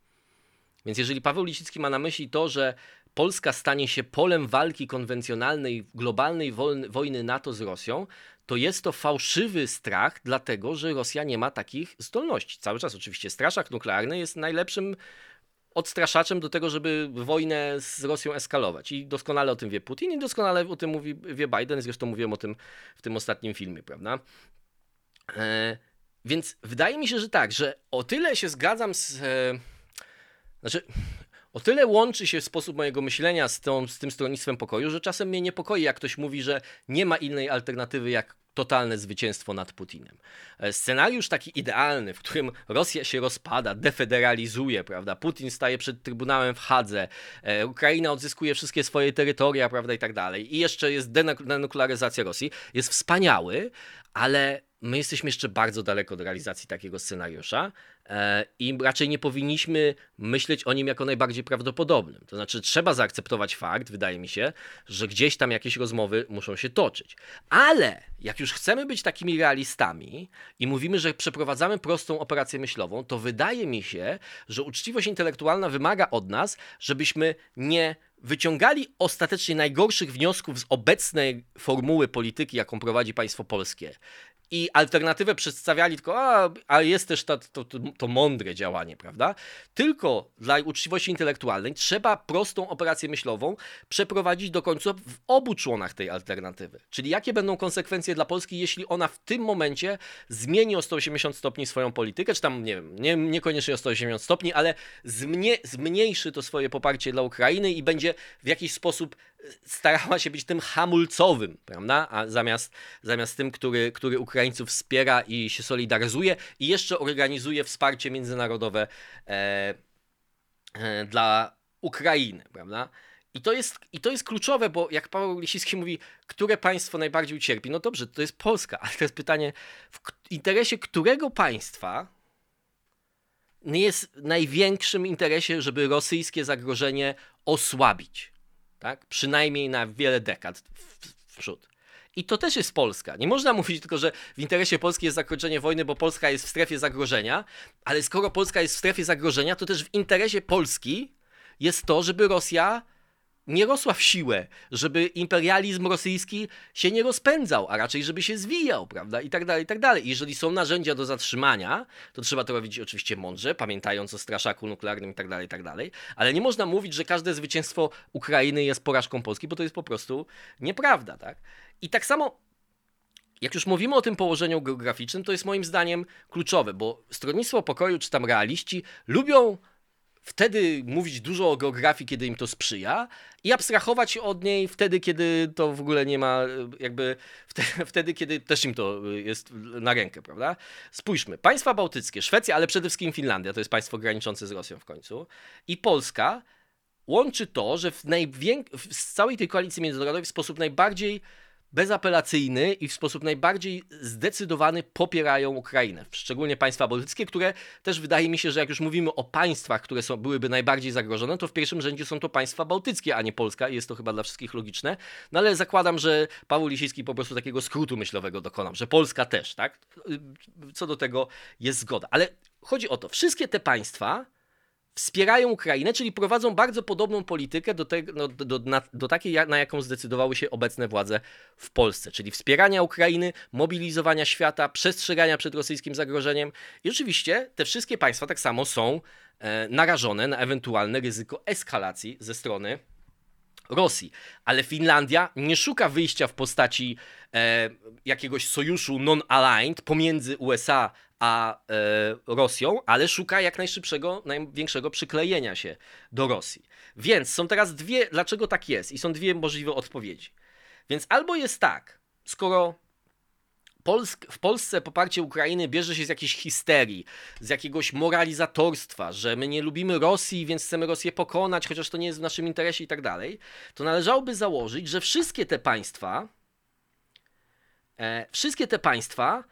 Więc jeżeli Paweł Lisicki ma na myśli to, że Polska stanie się polem walki konwencjonalnej, globalnej wojny NATO z Rosją, to jest to fałszywy strach, dlatego że Rosja nie ma takich zdolności. Cały czas oczywiście straszak nuklearny jest najlepszym odstraszaczem do tego, żeby wojnę z Rosją eskalować. I doskonale o tym wie Putin i doskonale o tym mówi, wie Biden, zresztą mówiłem o tym w tym ostatnim filmie, prawda? E, więc wydaje mi się, że tak, że o tyle się zgadzam z... E, znaczy, o tyle łączy się sposób mojego myślenia z, tą, z tym stronnictwem pokoju, że czasem mnie niepokoi, jak ktoś mówi, że nie ma innej alternatywy jak totalne zwycięstwo nad Putinem. E, scenariusz taki idealny, w którym Rosja się rozpada, defederalizuje, prawda? Putin staje przed Trybunałem w Hadze, e, Ukraina odzyskuje wszystkie swoje terytoria, prawda, i tak dalej. I jeszcze jest denuklearyzacja Rosji. Jest wspaniały, ale my jesteśmy jeszcze bardzo daleko od realizacji takiego scenariusza i raczej nie powinniśmy myśleć o nim jako najbardziej prawdopodobnym. To znaczy, trzeba zaakceptować fakt, wydaje mi się, że gdzieś tam jakieś rozmowy muszą się toczyć. Ale jak już chcemy być takimi realistami i mówimy, że przeprowadzamy prostą operację myślową, to wydaje mi się, że uczciwość intelektualna wymaga od nas, żebyśmy nie wyciągali ostatecznie najgorszych wniosków z obecnej formuły polityki, jaką prowadzi państwo polskie i alternatywę przedstawiali tylko, a, a jest też to, to, to, mądre działanie, prawda? Tylko dla uczciwości intelektualnej trzeba prostą operację myślową przeprowadzić do końca w obu członach tej alternatywy. Czyli jakie będą konsekwencje dla Polski, jeśli ona w tym momencie zmieni o 180 stopni swoją politykę, czy tam, nie wiem, nie, niekoniecznie o 180 stopni, ale zmnie, zmniejszy to swoje poparcie dla Ukrainy i będzie w jakiś sposób starała się być tym hamulcowym, prawda? A zamiast, zamiast tym, który, który Ukraińców wspiera i się solidaryzuje i jeszcze organizuje wsparcie międzynarodowe e, e, dla Ukrainy, prawda? I to, jest, I to jest kluczowe, bo jak Paweł Lisicki mówi, które państwo najbardziej ucierpi? No dobrze, to jest Polska, ale to jest pytanie, w interesie którego państwa jest w największym interesie, żeby rosyjskie zagrożenie osłabić? Tak? Przynajmniej na wiele dekad w, w przód. I to też jest Polska. Nie można mówić tylko, że w interesie Polski jest zakończenie wojny, bo Polska jest w strefie zagrożenia, ale skoro Polska jest w strefie zagrożenia, to też w interesie Polski jest to, żeby Rosja nie rosła w siłę, żeby imperializm rosyjski się nie rozpędzał, a raczej żeby się zwijał, prawda? I tak dalej, i tak dalej. Jeżeli są narzędzia do zatrzymania, to trzeba to robić oczywiście mądrze, pamiętając o straszaku nuklearnym i tak dalej, i tak dalej. Ale nie można mówić, że każde zwycięstwo Ukrainy jest porażką Polski, bo to jest po prostu nieprawda, tak? I tak samo jak już mówimy o tym położeniu geograficznym, to jest moim zdaniem kluczowe, bo Stronnictwo Pokoju czy tam realiści lubią wtedy mówić dużo o geografii, kiedy im to sprzyja i abstrahować od niej wtedy, kiedy to w ogóle nie ma, jakby wtedy, kiedy też im to jest na rękę, prawda? Spójrzmy, państwa bałtyckie, Szwecja, ale przede wszystkim Finlandia, to jest państwo graniczące z Rosją w końcu, i Polska łączy to, że w, najwięk- w całej tej koalicji międzynarodowej w sposób najbardziej bezapelacyjny i w sposób najbardziej zdecydowany popierają Ukrainę. Szczególnie państwa bałtyckie, które też wydaje mi się, że jak już mówimy o państwach, które są, byłyby najbardziej zagrożone, to w pierwszym rzędzie są to państwa bałtyckie, a nie Polska. Jest to chyba dla wszystkich logiczne. No ale zakładam, że Paweł Lisicki po prostu takiego skrótu myślowego dokonał, że Polska też, tak? Co do tego jest zgoda. Ale chodzi o to, wszystkie te państwa wspierają Ukrainę, czyli prowadzą bardzo podobną politykę do, te, no, do, na, do takiej, na jaką zdecydowały się obecne władze w Polsce, czyli wspierania Ukrainy, mobilizowania świata, przestrzegania przed rosyjskim zagrożeniem. I oczywiście te wszystkie państwa tak samo są e, narażone na ewentualne ryzyko eskalacji ze strony Rosji. Ale Finlandia nie szuka wyjścia w postaci e, jakiegoś sojuszu non-aligned pomiędzy USA a e, Rosją, ale szuka jak najszybszego, największego przyklejenia się do Rosji. Więc są teraz dwie, dlaczego tak jest? I są dwie możliwe odpowiedzi. Więc albo jest tak, skoro Polsk, w Polsce poparcie Ukrainy bierze się z jakiejś histerii, z jakiegoś moralizatorstwa, że my nie lubimy Rosji, więc chcemy Rosję pokonać, chociaż to nie jest w naszym interesie i tak dalej, to należałoby założyć, że wszystkie te państwa, e, wszystkie te państwa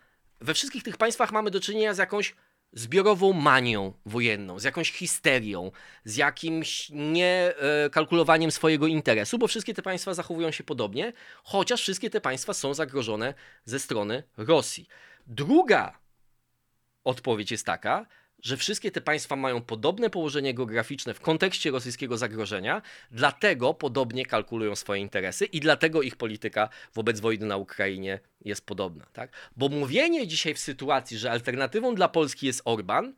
we wszystkich tych państwach mamy do czynienia z jakąś zbiorową manią wojenną, z jakąś histerią, z jakimś niekalkulowaniem swojego interesu, bo wszystkie te państwa zachowują się podobnie, chociaż wszystkie te państwa są zagrożone ze strony Rosji. Druga odpowiedź jest taka, że wszystkie te państwa mają podobne położenie geograficzne w kontekście rosyjskiego zagrożenia, dlatego podobnie kalkulują swoje interesy i dlatego ich polityka wobec wojny na Ukrainie jest podobna. Tak? Bo mówienie dzisiaj w sytuacji, że alternatywą dla Polski jest Orban,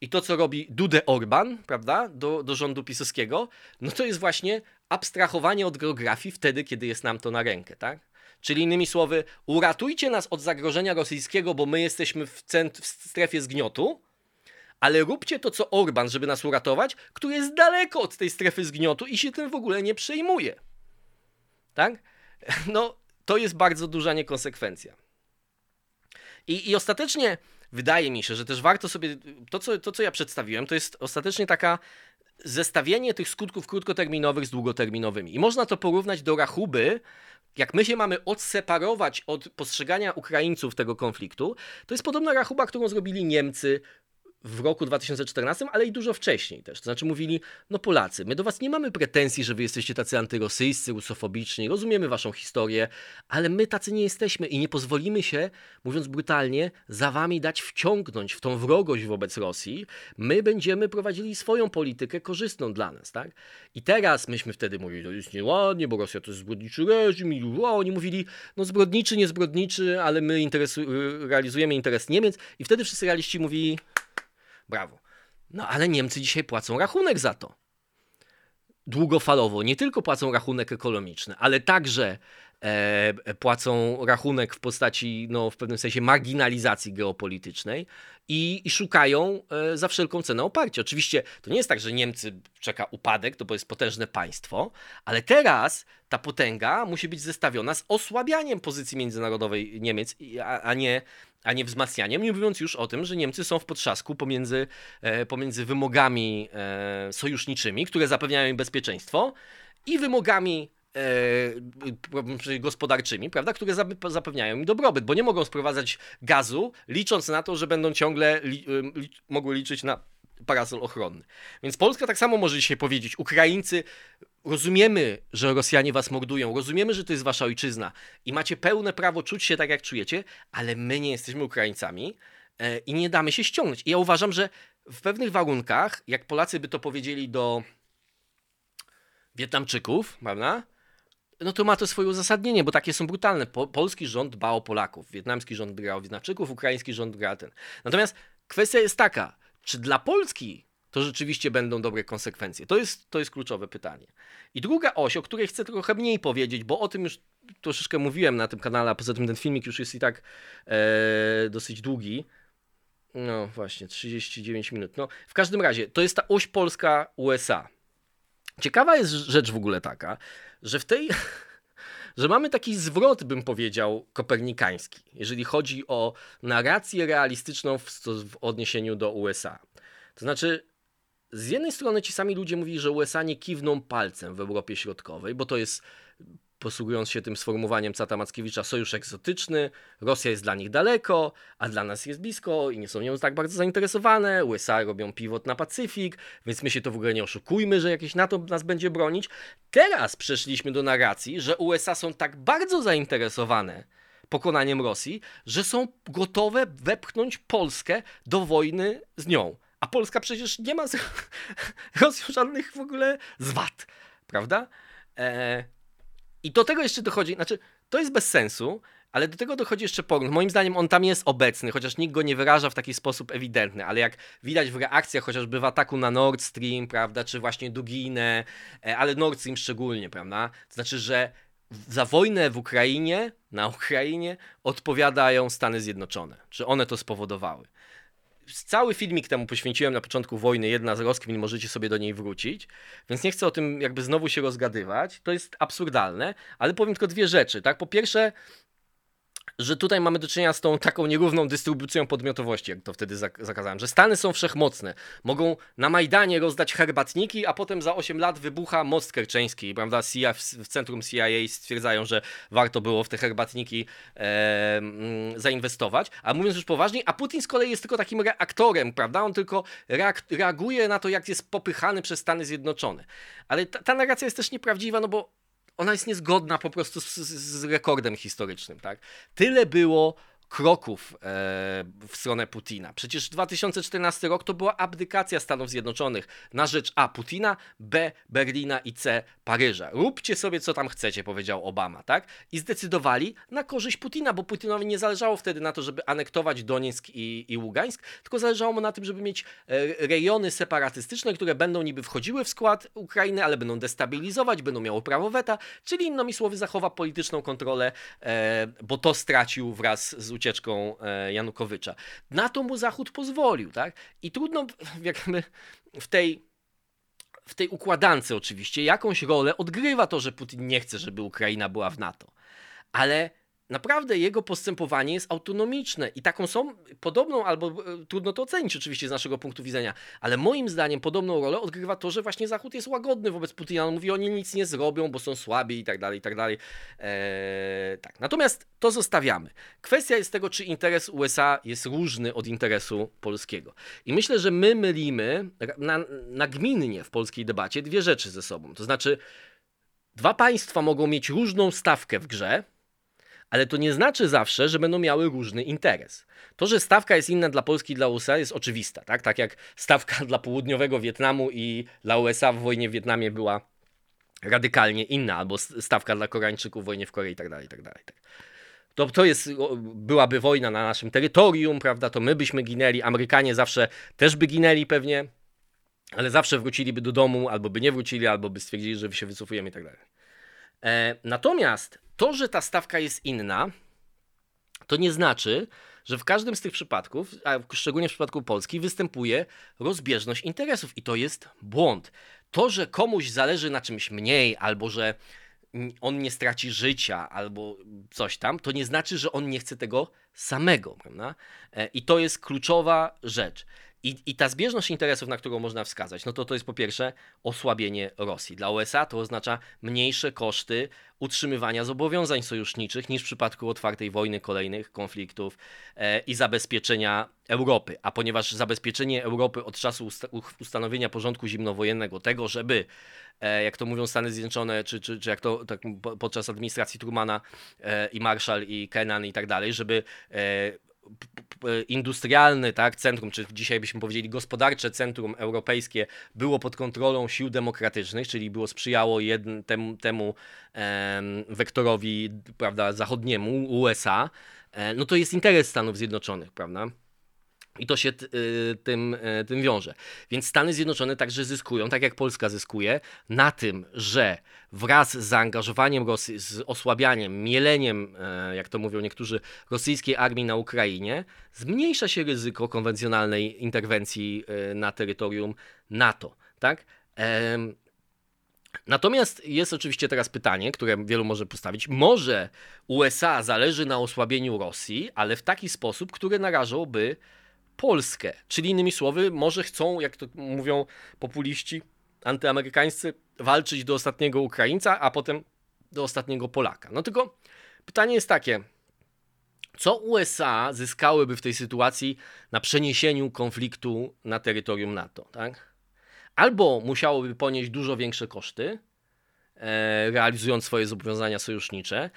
i to, co robi Dude Orban, prawda, do, do rządu pisowskiego, no to jest właśnie abstrahowanie od geografii wtedy, kiedy jest nam to na rękę, tak? Czyli innymi słowy, uratujcie nas od zagrożenia rosyjskiego, bo my jesteśmy w, cent- w strefie zgniotu, ale róbcie to, co Orban, żeby nas uratować, który jest daleko od tej strefy zgniotu i się tym w ogóle nie przejmuje. Tak? No, to jest bardzo duża niekonsekwencja. I, i ostatecznie wydaje mi się, że też warto sobie, to co, to co ja przedstawiłem, to jest ostatecznie taka zestawienie tych skutków krótkoterminowych z długoterminowymi. I można to porównać do rachuby, jak my się mamy odseparować od postrzegania Ukraińców tego konfliktu, to jest podobna rachuba, którą zrobili Niemcy w roku 2014, ale i dużo wcześniej też. To znaczy mówili, no Polacy, my do was nie mamy pretensji, że wy jesteście tacy antyrosyjscy, rusofobiczni, rozumiemy waszą historię, ale my tacy nie jesteśmy i nie pozwolimy się, mówiąc brutalnie, za wami dać wciągnąć w tą wrogość wobec Rosji. My będziemy prowadzili swoją politykę korzystną dla nas, tak? I teraz myśmy wtedy mówili, to jest nieładnie, bo Rosja to jest zbrodniczy reżim i oni mówili, no zbrodniczy, nie zbrodniczy, ale my interesu- realizujemy interes Niemiec i wtedy wszyscy realiści mówili, Brawo. No ale Niemcy dzisiaj płacą rachunek za to. Długofalowo nie tylko płacą rachunek ekonomiczny, ale także płacą rachunek w postaci, no, w pewnym sensie, marginalizacji geopolitycznej i, i szukają e, za wszelką cenę oparcia. Oczywiście to nie jest tak, że Niemcy czeka upadek, to bo jest potężne państwo, ale teraz ta potęga musi być zestawiona z osłabianiem pozycji międzynarodowej Niemiec, a, a nie a nie wzmacnianiem, nie mówiąc już o tym, że Niemcy są w potrzasku pomiędzy, e, pomiędzy wymogami e, sojuszniczymi, które zapewniają im bezpieczeństwo, i wymogami e, gospodarczymi, prawda, które zapewniają im dobrobyt, bo nie mogą sprowadzać gazu, licząc na to, że będą ciągle li, li, mogły liczyć na parasol ochronny. Więc Polska tak samo może dzisiaj powiedzieć: Ukraińcy, rozumiemy, że Rosjanie was mordują, rozumiemy, że to jest wasza ojczyzna i macie pełne prawo czuć się tak, jak czujecie, ale my nie jesteśmy Ukraińcami e, i nie damy się ściągnąć. I ja uważam, że w pewnych warunkach, jak Polacy by to powiedzieli do Wietnamczyków, prawda? No to ma to swoje uzasadnienie, bo takie są brutalne. Po, polski rząd dba o Polaków, wietnamski rząd dba o Wietnamczyków, ukraiński rząd dba ten. Natomiast kwestia jest taka, czy dla Polski to rzeczywiście będą dobre konsekwencje? To jest, to jest kluczowe pytanie. I druga oś, o której chcę trochę mniej powiedzieć, bo o tym już troszeczkę mówiłem na tym kanale, a poza tym ten filmik już jest i tak e, dosyć długi. No właśnie, 39 minut. No, w każdym razie, to jest ta oś Polska-USA. Ciekawa jest rzecz w ogóle taka, że w tej, że mamy taki zwrot, bym powiedział, kopernikański, jeżeli chodzi o narrację realistyczną w, w odniesieniu do USA. To znaczy, z jednej strony ci sami ludzie mówili, że USA nie kiwną palcem w Europie Środkowej, bo to jest posługując się tym sformułowaniem Cata Mackiewicza, sojusz egzotyczny, Rosja jest dla nich daleko, a dla nas jest blisko i nie są nią tak bardzo zainteresowane, USA robią pivot na Pacyfik, więc my się to w ogóle nie oszukujmy, że jakieś NATO nas będzie bronić. Teraz przeszliśmy do narracji, że USA są tak bardzo zainteresowane pokonaniem Rosji, że są gotowe wepchnąć Polskę do wojny z nią. A Polska przecież nie ma z Rosją żadnych w ogóle zwad, prawda? Eee, i do tego jeszcze dochodzi, znaczy, to jest bez sensu, ale do tego dochodzi jeszcze pogląd. Moim zdaniem on tam jest obecny, chociaż nikt go nie wyraża w taki sposób ewidentny, ale jak widać w reakcjach chociażby w ataku na Nord Stream, prawda, czy właśnie Duginę, e, ale Nord Stream szczególnie, prawda, to znaczy, że za wojnę w Ukrainie, na Ukrainie odpowiadają Stany Zjednoczone, czy one to spowodowały cały filmik temu poświęciłem na początku wojny, jedna z rozkmin, możecie sobie do niej wrócić, więc nie chcę o tym jakby znowu się rozgadywać, to jest absurdalne, ale powiem tylko dwie rzeczy, tak, po pierwsze że tutaj mamy do czynienia z tą taką nierówną dystrybucją podmiotowości, jak to wtedy zakazałem, że Stany są wszechmocne. Mogą na Majdanie rozdać herbatniki, a potem za 8 lat wybucha most kerczeński, prawda? CIA, w centrum CIA stwierdzają, że warto było w te herbatniki e, zainwestować. A mówiąc już poważniej, a Putin z kolei jest tylko takim reaktorem, prawda? On tylko reaguje na to, jak jest popychany przez Stany Zjednoczone. Ale ta, ta narracja jest też nieprawdziwa, no bo ona jest niezgodna po prostu z, z rekordem historycznym. Tak? Tyle było kroków e, w stronę Putina. Przecież 2014 rok to była abdykacja Stanów Zjednoczonych na rzecz A. Putina, B. Berlina i C. Paryża. Róbcie sobie co tam chcecie, powiedział Obama, tak? I zdecydowali na korzyść Putina, bo Putinowi nie zależało wtedy na to, żeby anektować Donieck i, i Ługańsk, tylko zależało mu na tym, żeby mieć e, rejony separatystyczne, które będą niby wchodziły w skład Ukrainy, ale będą destabilizować, będą miały prawo weta, czyli innymi słowy zachowa polityczną kontrolę, e, bo to stracił wraz z ucieczką e, Janukowycza. Na to mu Zachód pozwolił, tak? I trudno jakby w tej w tej układance oczywiście jakąś rolę odgrywa to, że Putin nie chce, żeby Ukraina była w NATO. Ale naprawdę jego postępowanie jest autonomiczne i taką są podobną, albo e, trudno to ocenić oczywiście z naszego punktu widzenia, ale moim zdaniem podobną rolę odgrywa to, że właśnie Zachód jest łagodny wobec Putina. On mówi, oni nic nie zrobią, bo są słabi i tak dalej, i tak dalej. Eee, tak. Natomiast to zostawiamy. Kwestia jest tego, czy interes USA jest różny od interesu polskiego. I myślę, że my mylimy na, nagminnie w polskiej debacie dwie rzeczy ze sobą. To znaczy, dwa państwa mogą mieć różną stawkę w grze, ale to nie znaczy zawsze, że będą miały różny interes. To, że stawka jest inna dla Polski i dla USA jest oczywista, tak? Tak jak stawka dla południowego Wietnamu i dla USA w wojnie w Wietnamie była radykalnie inna, albo stawka dla Koreańczyków w wojnie w Korei i dalej, i tak dalej. Tak. To, to jest, byłaby wojna na naszym terytorium, prawda? To my byśmy ginęli, Amerykanie zawsze też by ginęli pewnie, ale zawsze wróciliby do domu, albo by nie wrócili, albo by stwierdzili, że się wycofujemy i tak. E, natomiast to, że ta stawka jest inna, to nie znaczy, że w każdym z tych przypadków, a szczególnie w przypadku Polski, występuje rozbieżność interesów i to jest błąd. To, że komuś zależy na czymś mniej, albo że on nie straci życia, albo coś tam, to nie znaczy, że on nie chce tego samego, prawda? E, I to jest kluczowa rzecz. I, I ta zbieżność interesów, na którą można wskazać, no to to jest po pierwsze osłabienie Rosji. Dla USA to oznacza mniejsze koszty utrzymywania zobowiązań sojuszniczych niż w przypadku otwartej wojny, kolejnych konfliktów e, i zabezpieczenia Europy. A ponieważ zabezpieczenie Europy od czasu usta ustanowienia porządku zimnowojennego, tego, żeby, e, jak to mówią Stany Zjednoczone, czy, czy, czy jak to tak, podczas administracji Trumana e, i Marshall i Kennan i tak dalej, żeby e, industrialny, tak, centrum, czy dzisiaj byśmy powiedzieli gospodarcze centrum europejskie było pod kontrolą sił demokratycznych, czyli było sprzyjało jedn, temu, temu em, wektorowi, prawda, zachodniemu, USA, e, no to jest interes Stanów Zjednoczonych, prawda? I to się y, tym, y, tym wiąże. Więc Stany Zjednoczone także zyskują, tak jak Polska zyskuje, na tym, że wraz z zaangażowaniem Rosji, z osłabianiem, mieleniem, e, jak to mówią niektórzy, rosyjskiej armii na Ukrainie, zmniejsza się ryzyko konwencjonalnej interwencji e, na terytorium NATO. Tak? Natomiast jest oczywiście teraz pytanie, które wielu może postawić. Może USA zależy na osłabieniu Rosji, ale w taki sposób, który narażałby Polskę. Czyli innymi słowy, może chcą, jak to mówią populiści antyamerykańscy, walczyć do ostatniego Ukraińca, a potem do ostatniego Polaka. No tylko pytanie jest takie, co USA zyskałyby w tej sytuacji na przeniesieniu konfliktu na terytorium NATO, tak? Albo musiałoby ponieść dużo większe koszty, e, realizując swoje zobowiązania sojusznicze,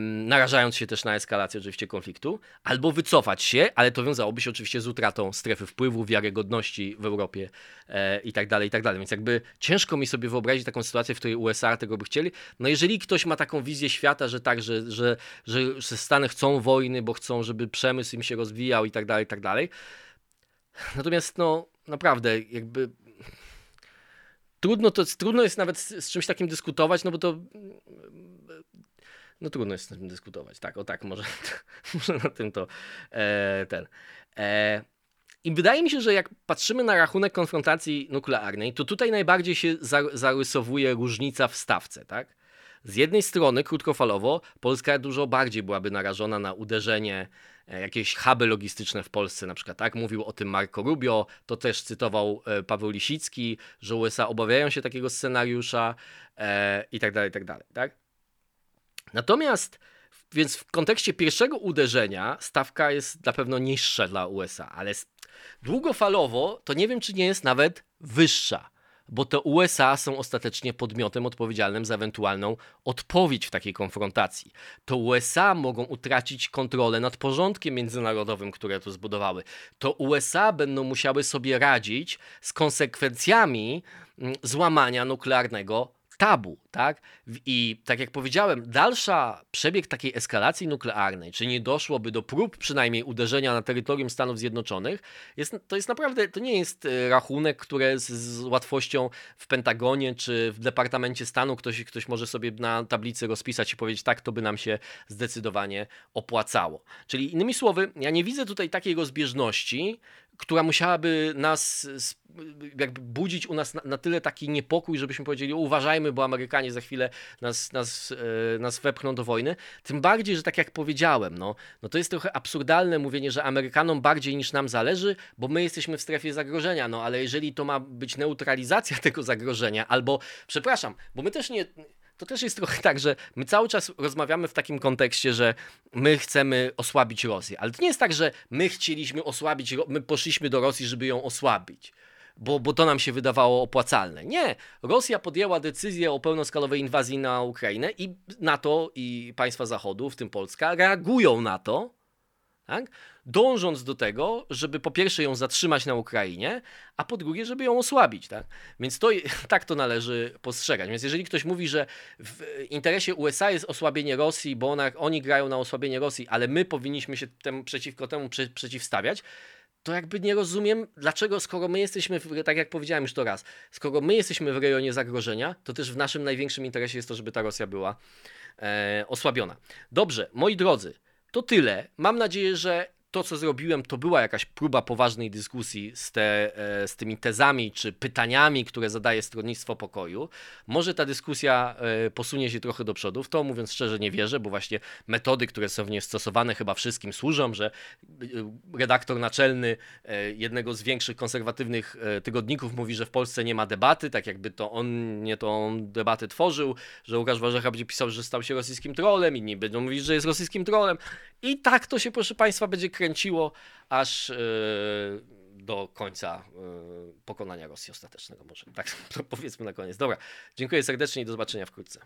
narażając się też na eskalację oczywiście konfliktu, albo wycofać się, ale to wiązałoby się oczywiście z utratą strefy wpływu, wiarygodności w Europie e, i tak dalej, i tak dalej. Więc jakby ciężko mi sobie wyobrazić taką sytuację, w której USA tego by chcieli. No jeżeli ktoś ma taką wizję świata, że tak, że, że, że, Stany chcą wojny, bo chcą, żeby przemysł im się rozwijał i tak dalej, i tak dalej. Natomiast no naprawdę jakby trudno, to, trudno jest nawet z, z czymś takim dyskutować, no bo to no trudno jest z tym dyskutować. Tak, o tak, może, może na tym to e, ten. E, I wydaje mi się, że jak patrzymy na rachunek konfrontacji nuklearnej, to tutaj najbardziej się zarysowuje różnica w stawce, tak? Z jednej strony, krótkofalowo, Polska dużo bardziej byłaby narażona na uderzenie e, jakieś huby logistyczne w Polsce, na przykład, tak? Mówił o tym Marco Rubio, to też cytował e, Paweł Lisicki, że USA obawiają się takiego scenariusza e, i tak dalej, i tak dalej, tak? Natomiast więc w kontekście pierwszego uderzenia stawka jest na pewno niższa dla USA, ale długofalowo to nie wiem, czy nie jest nawet wyższa, bo to USA są ostatecznie podmiotem odpowiedzialnym za ewentualną odpowiedź w takiej konfrontacji. To USA mogą utracić kontrolę nad porządkiem międzynarodowym, które tu zbudowały. To USA będą musiały sobie radzić z konsekwencjami mm, złamania nuklearnego tabu, tak? I tak jak powiedziałem, dalsza przebieg takiej eskalacji nuklearnej, czy nie doszłoby do prób przynajmniej uderzenia na terytorium Stanów Zjednoczonych, jest, to jest naprawdę, to nie jest e, rachunek, które z, z łatwością w Pentagonie czy w Departamencie Stanu ktoś, ktoś może sobie na tablicy rozpisać i powiedzieć, tak, to by nam się zdecydowanie opłacało. Czyli innymi słowy, ja nie widzę tutaj takiej rozbieżności, która musiałaby nas jakby budzić u nas na, na, tyle taki niepokój, żebyśmy powiedzieli, uważajmy, bo Amerykanie za chwilę nas, nas, e, nas wepchną do wojny. Tym bardziej, że tak jak powiedziałem, no, no to jest trochę absurdalne mówienie, że Amerykanom bardziej niż nam zależy, bo my jesteśmy w strefie zagrożenia, no ale jeżeli to ma być neutralizacja tego zagrożenia, albo, przepraszam, bo my też nie to też jest trochę tak, że my cały czas rozmawiamy w takim kontekście, że my chcemy osłabić Rosję, ale to nie jest tak, że my chcieliśmy osłabić, my poszliśmy do Rosji, żeby ją osłabić. Bo, bo to nam się wydawało opłacalne. Nie. Rosja podjęła decyzję o pełnoskalowej inwazji na Ukrainę i NATO i państwa Zachodu, w tym Polska, reagują na to, tak? Dążąc do tego, żeby po pierwsze ją zatrzymać na Ukrainie, a po drugie, żeby ją osłabić. Tak? Więc to, tak to należy postrzegać. Więc jeżeli ktoś mówi, że w interesie USA jest osłabienie Rosji, bo ona, oni grają na osłabienie Rosji, ale my powinniśmy się temu, przeciwko temu prze, przeciwstawiać, to jakby nie rozumiem, dlaczego, skoro my jesteśmy, w, tak jak powiedziałem już to raz, skoro my jesteśmy w rejonie zagrożenia, to też w naszym największym interesie jest to, żeby ta Rosja była e, osłabiona. Dobrze, moi drodzy, to tyle. Mam nadzieję, że to, co zrobiłem, to była jakaś próba poważnej dyskusji z, te, e, z tymi tezami czy pytaniami, które zadaje Stronnictwo Pokoju. Może ta dyskusja e, posunie się trochę do przodu. W to mówiąc szczerze nie wierzę, bo właśnie metody, które są w niej stosowane, chyba wszystkim służą, że e, redaktor naczelny jednego z większych konserwatywnych tygodników mówi, że w Polsce nie ma debaty, tak jakby to on nie tą debatę tworzył, że Łukasz Warzecha będzie pisał, że stał się rosyjskim trolem, inni będą mówić, że jest rosyjskim trolem. I tak to się, proszę Państwa, będzie kręciło aż yy, do końca yy, pokonania Rosji ostatecznego. Może tak powiedzmy na koniec. Dobra, dziękuję serdecznie i do zobaczenia wkrótce.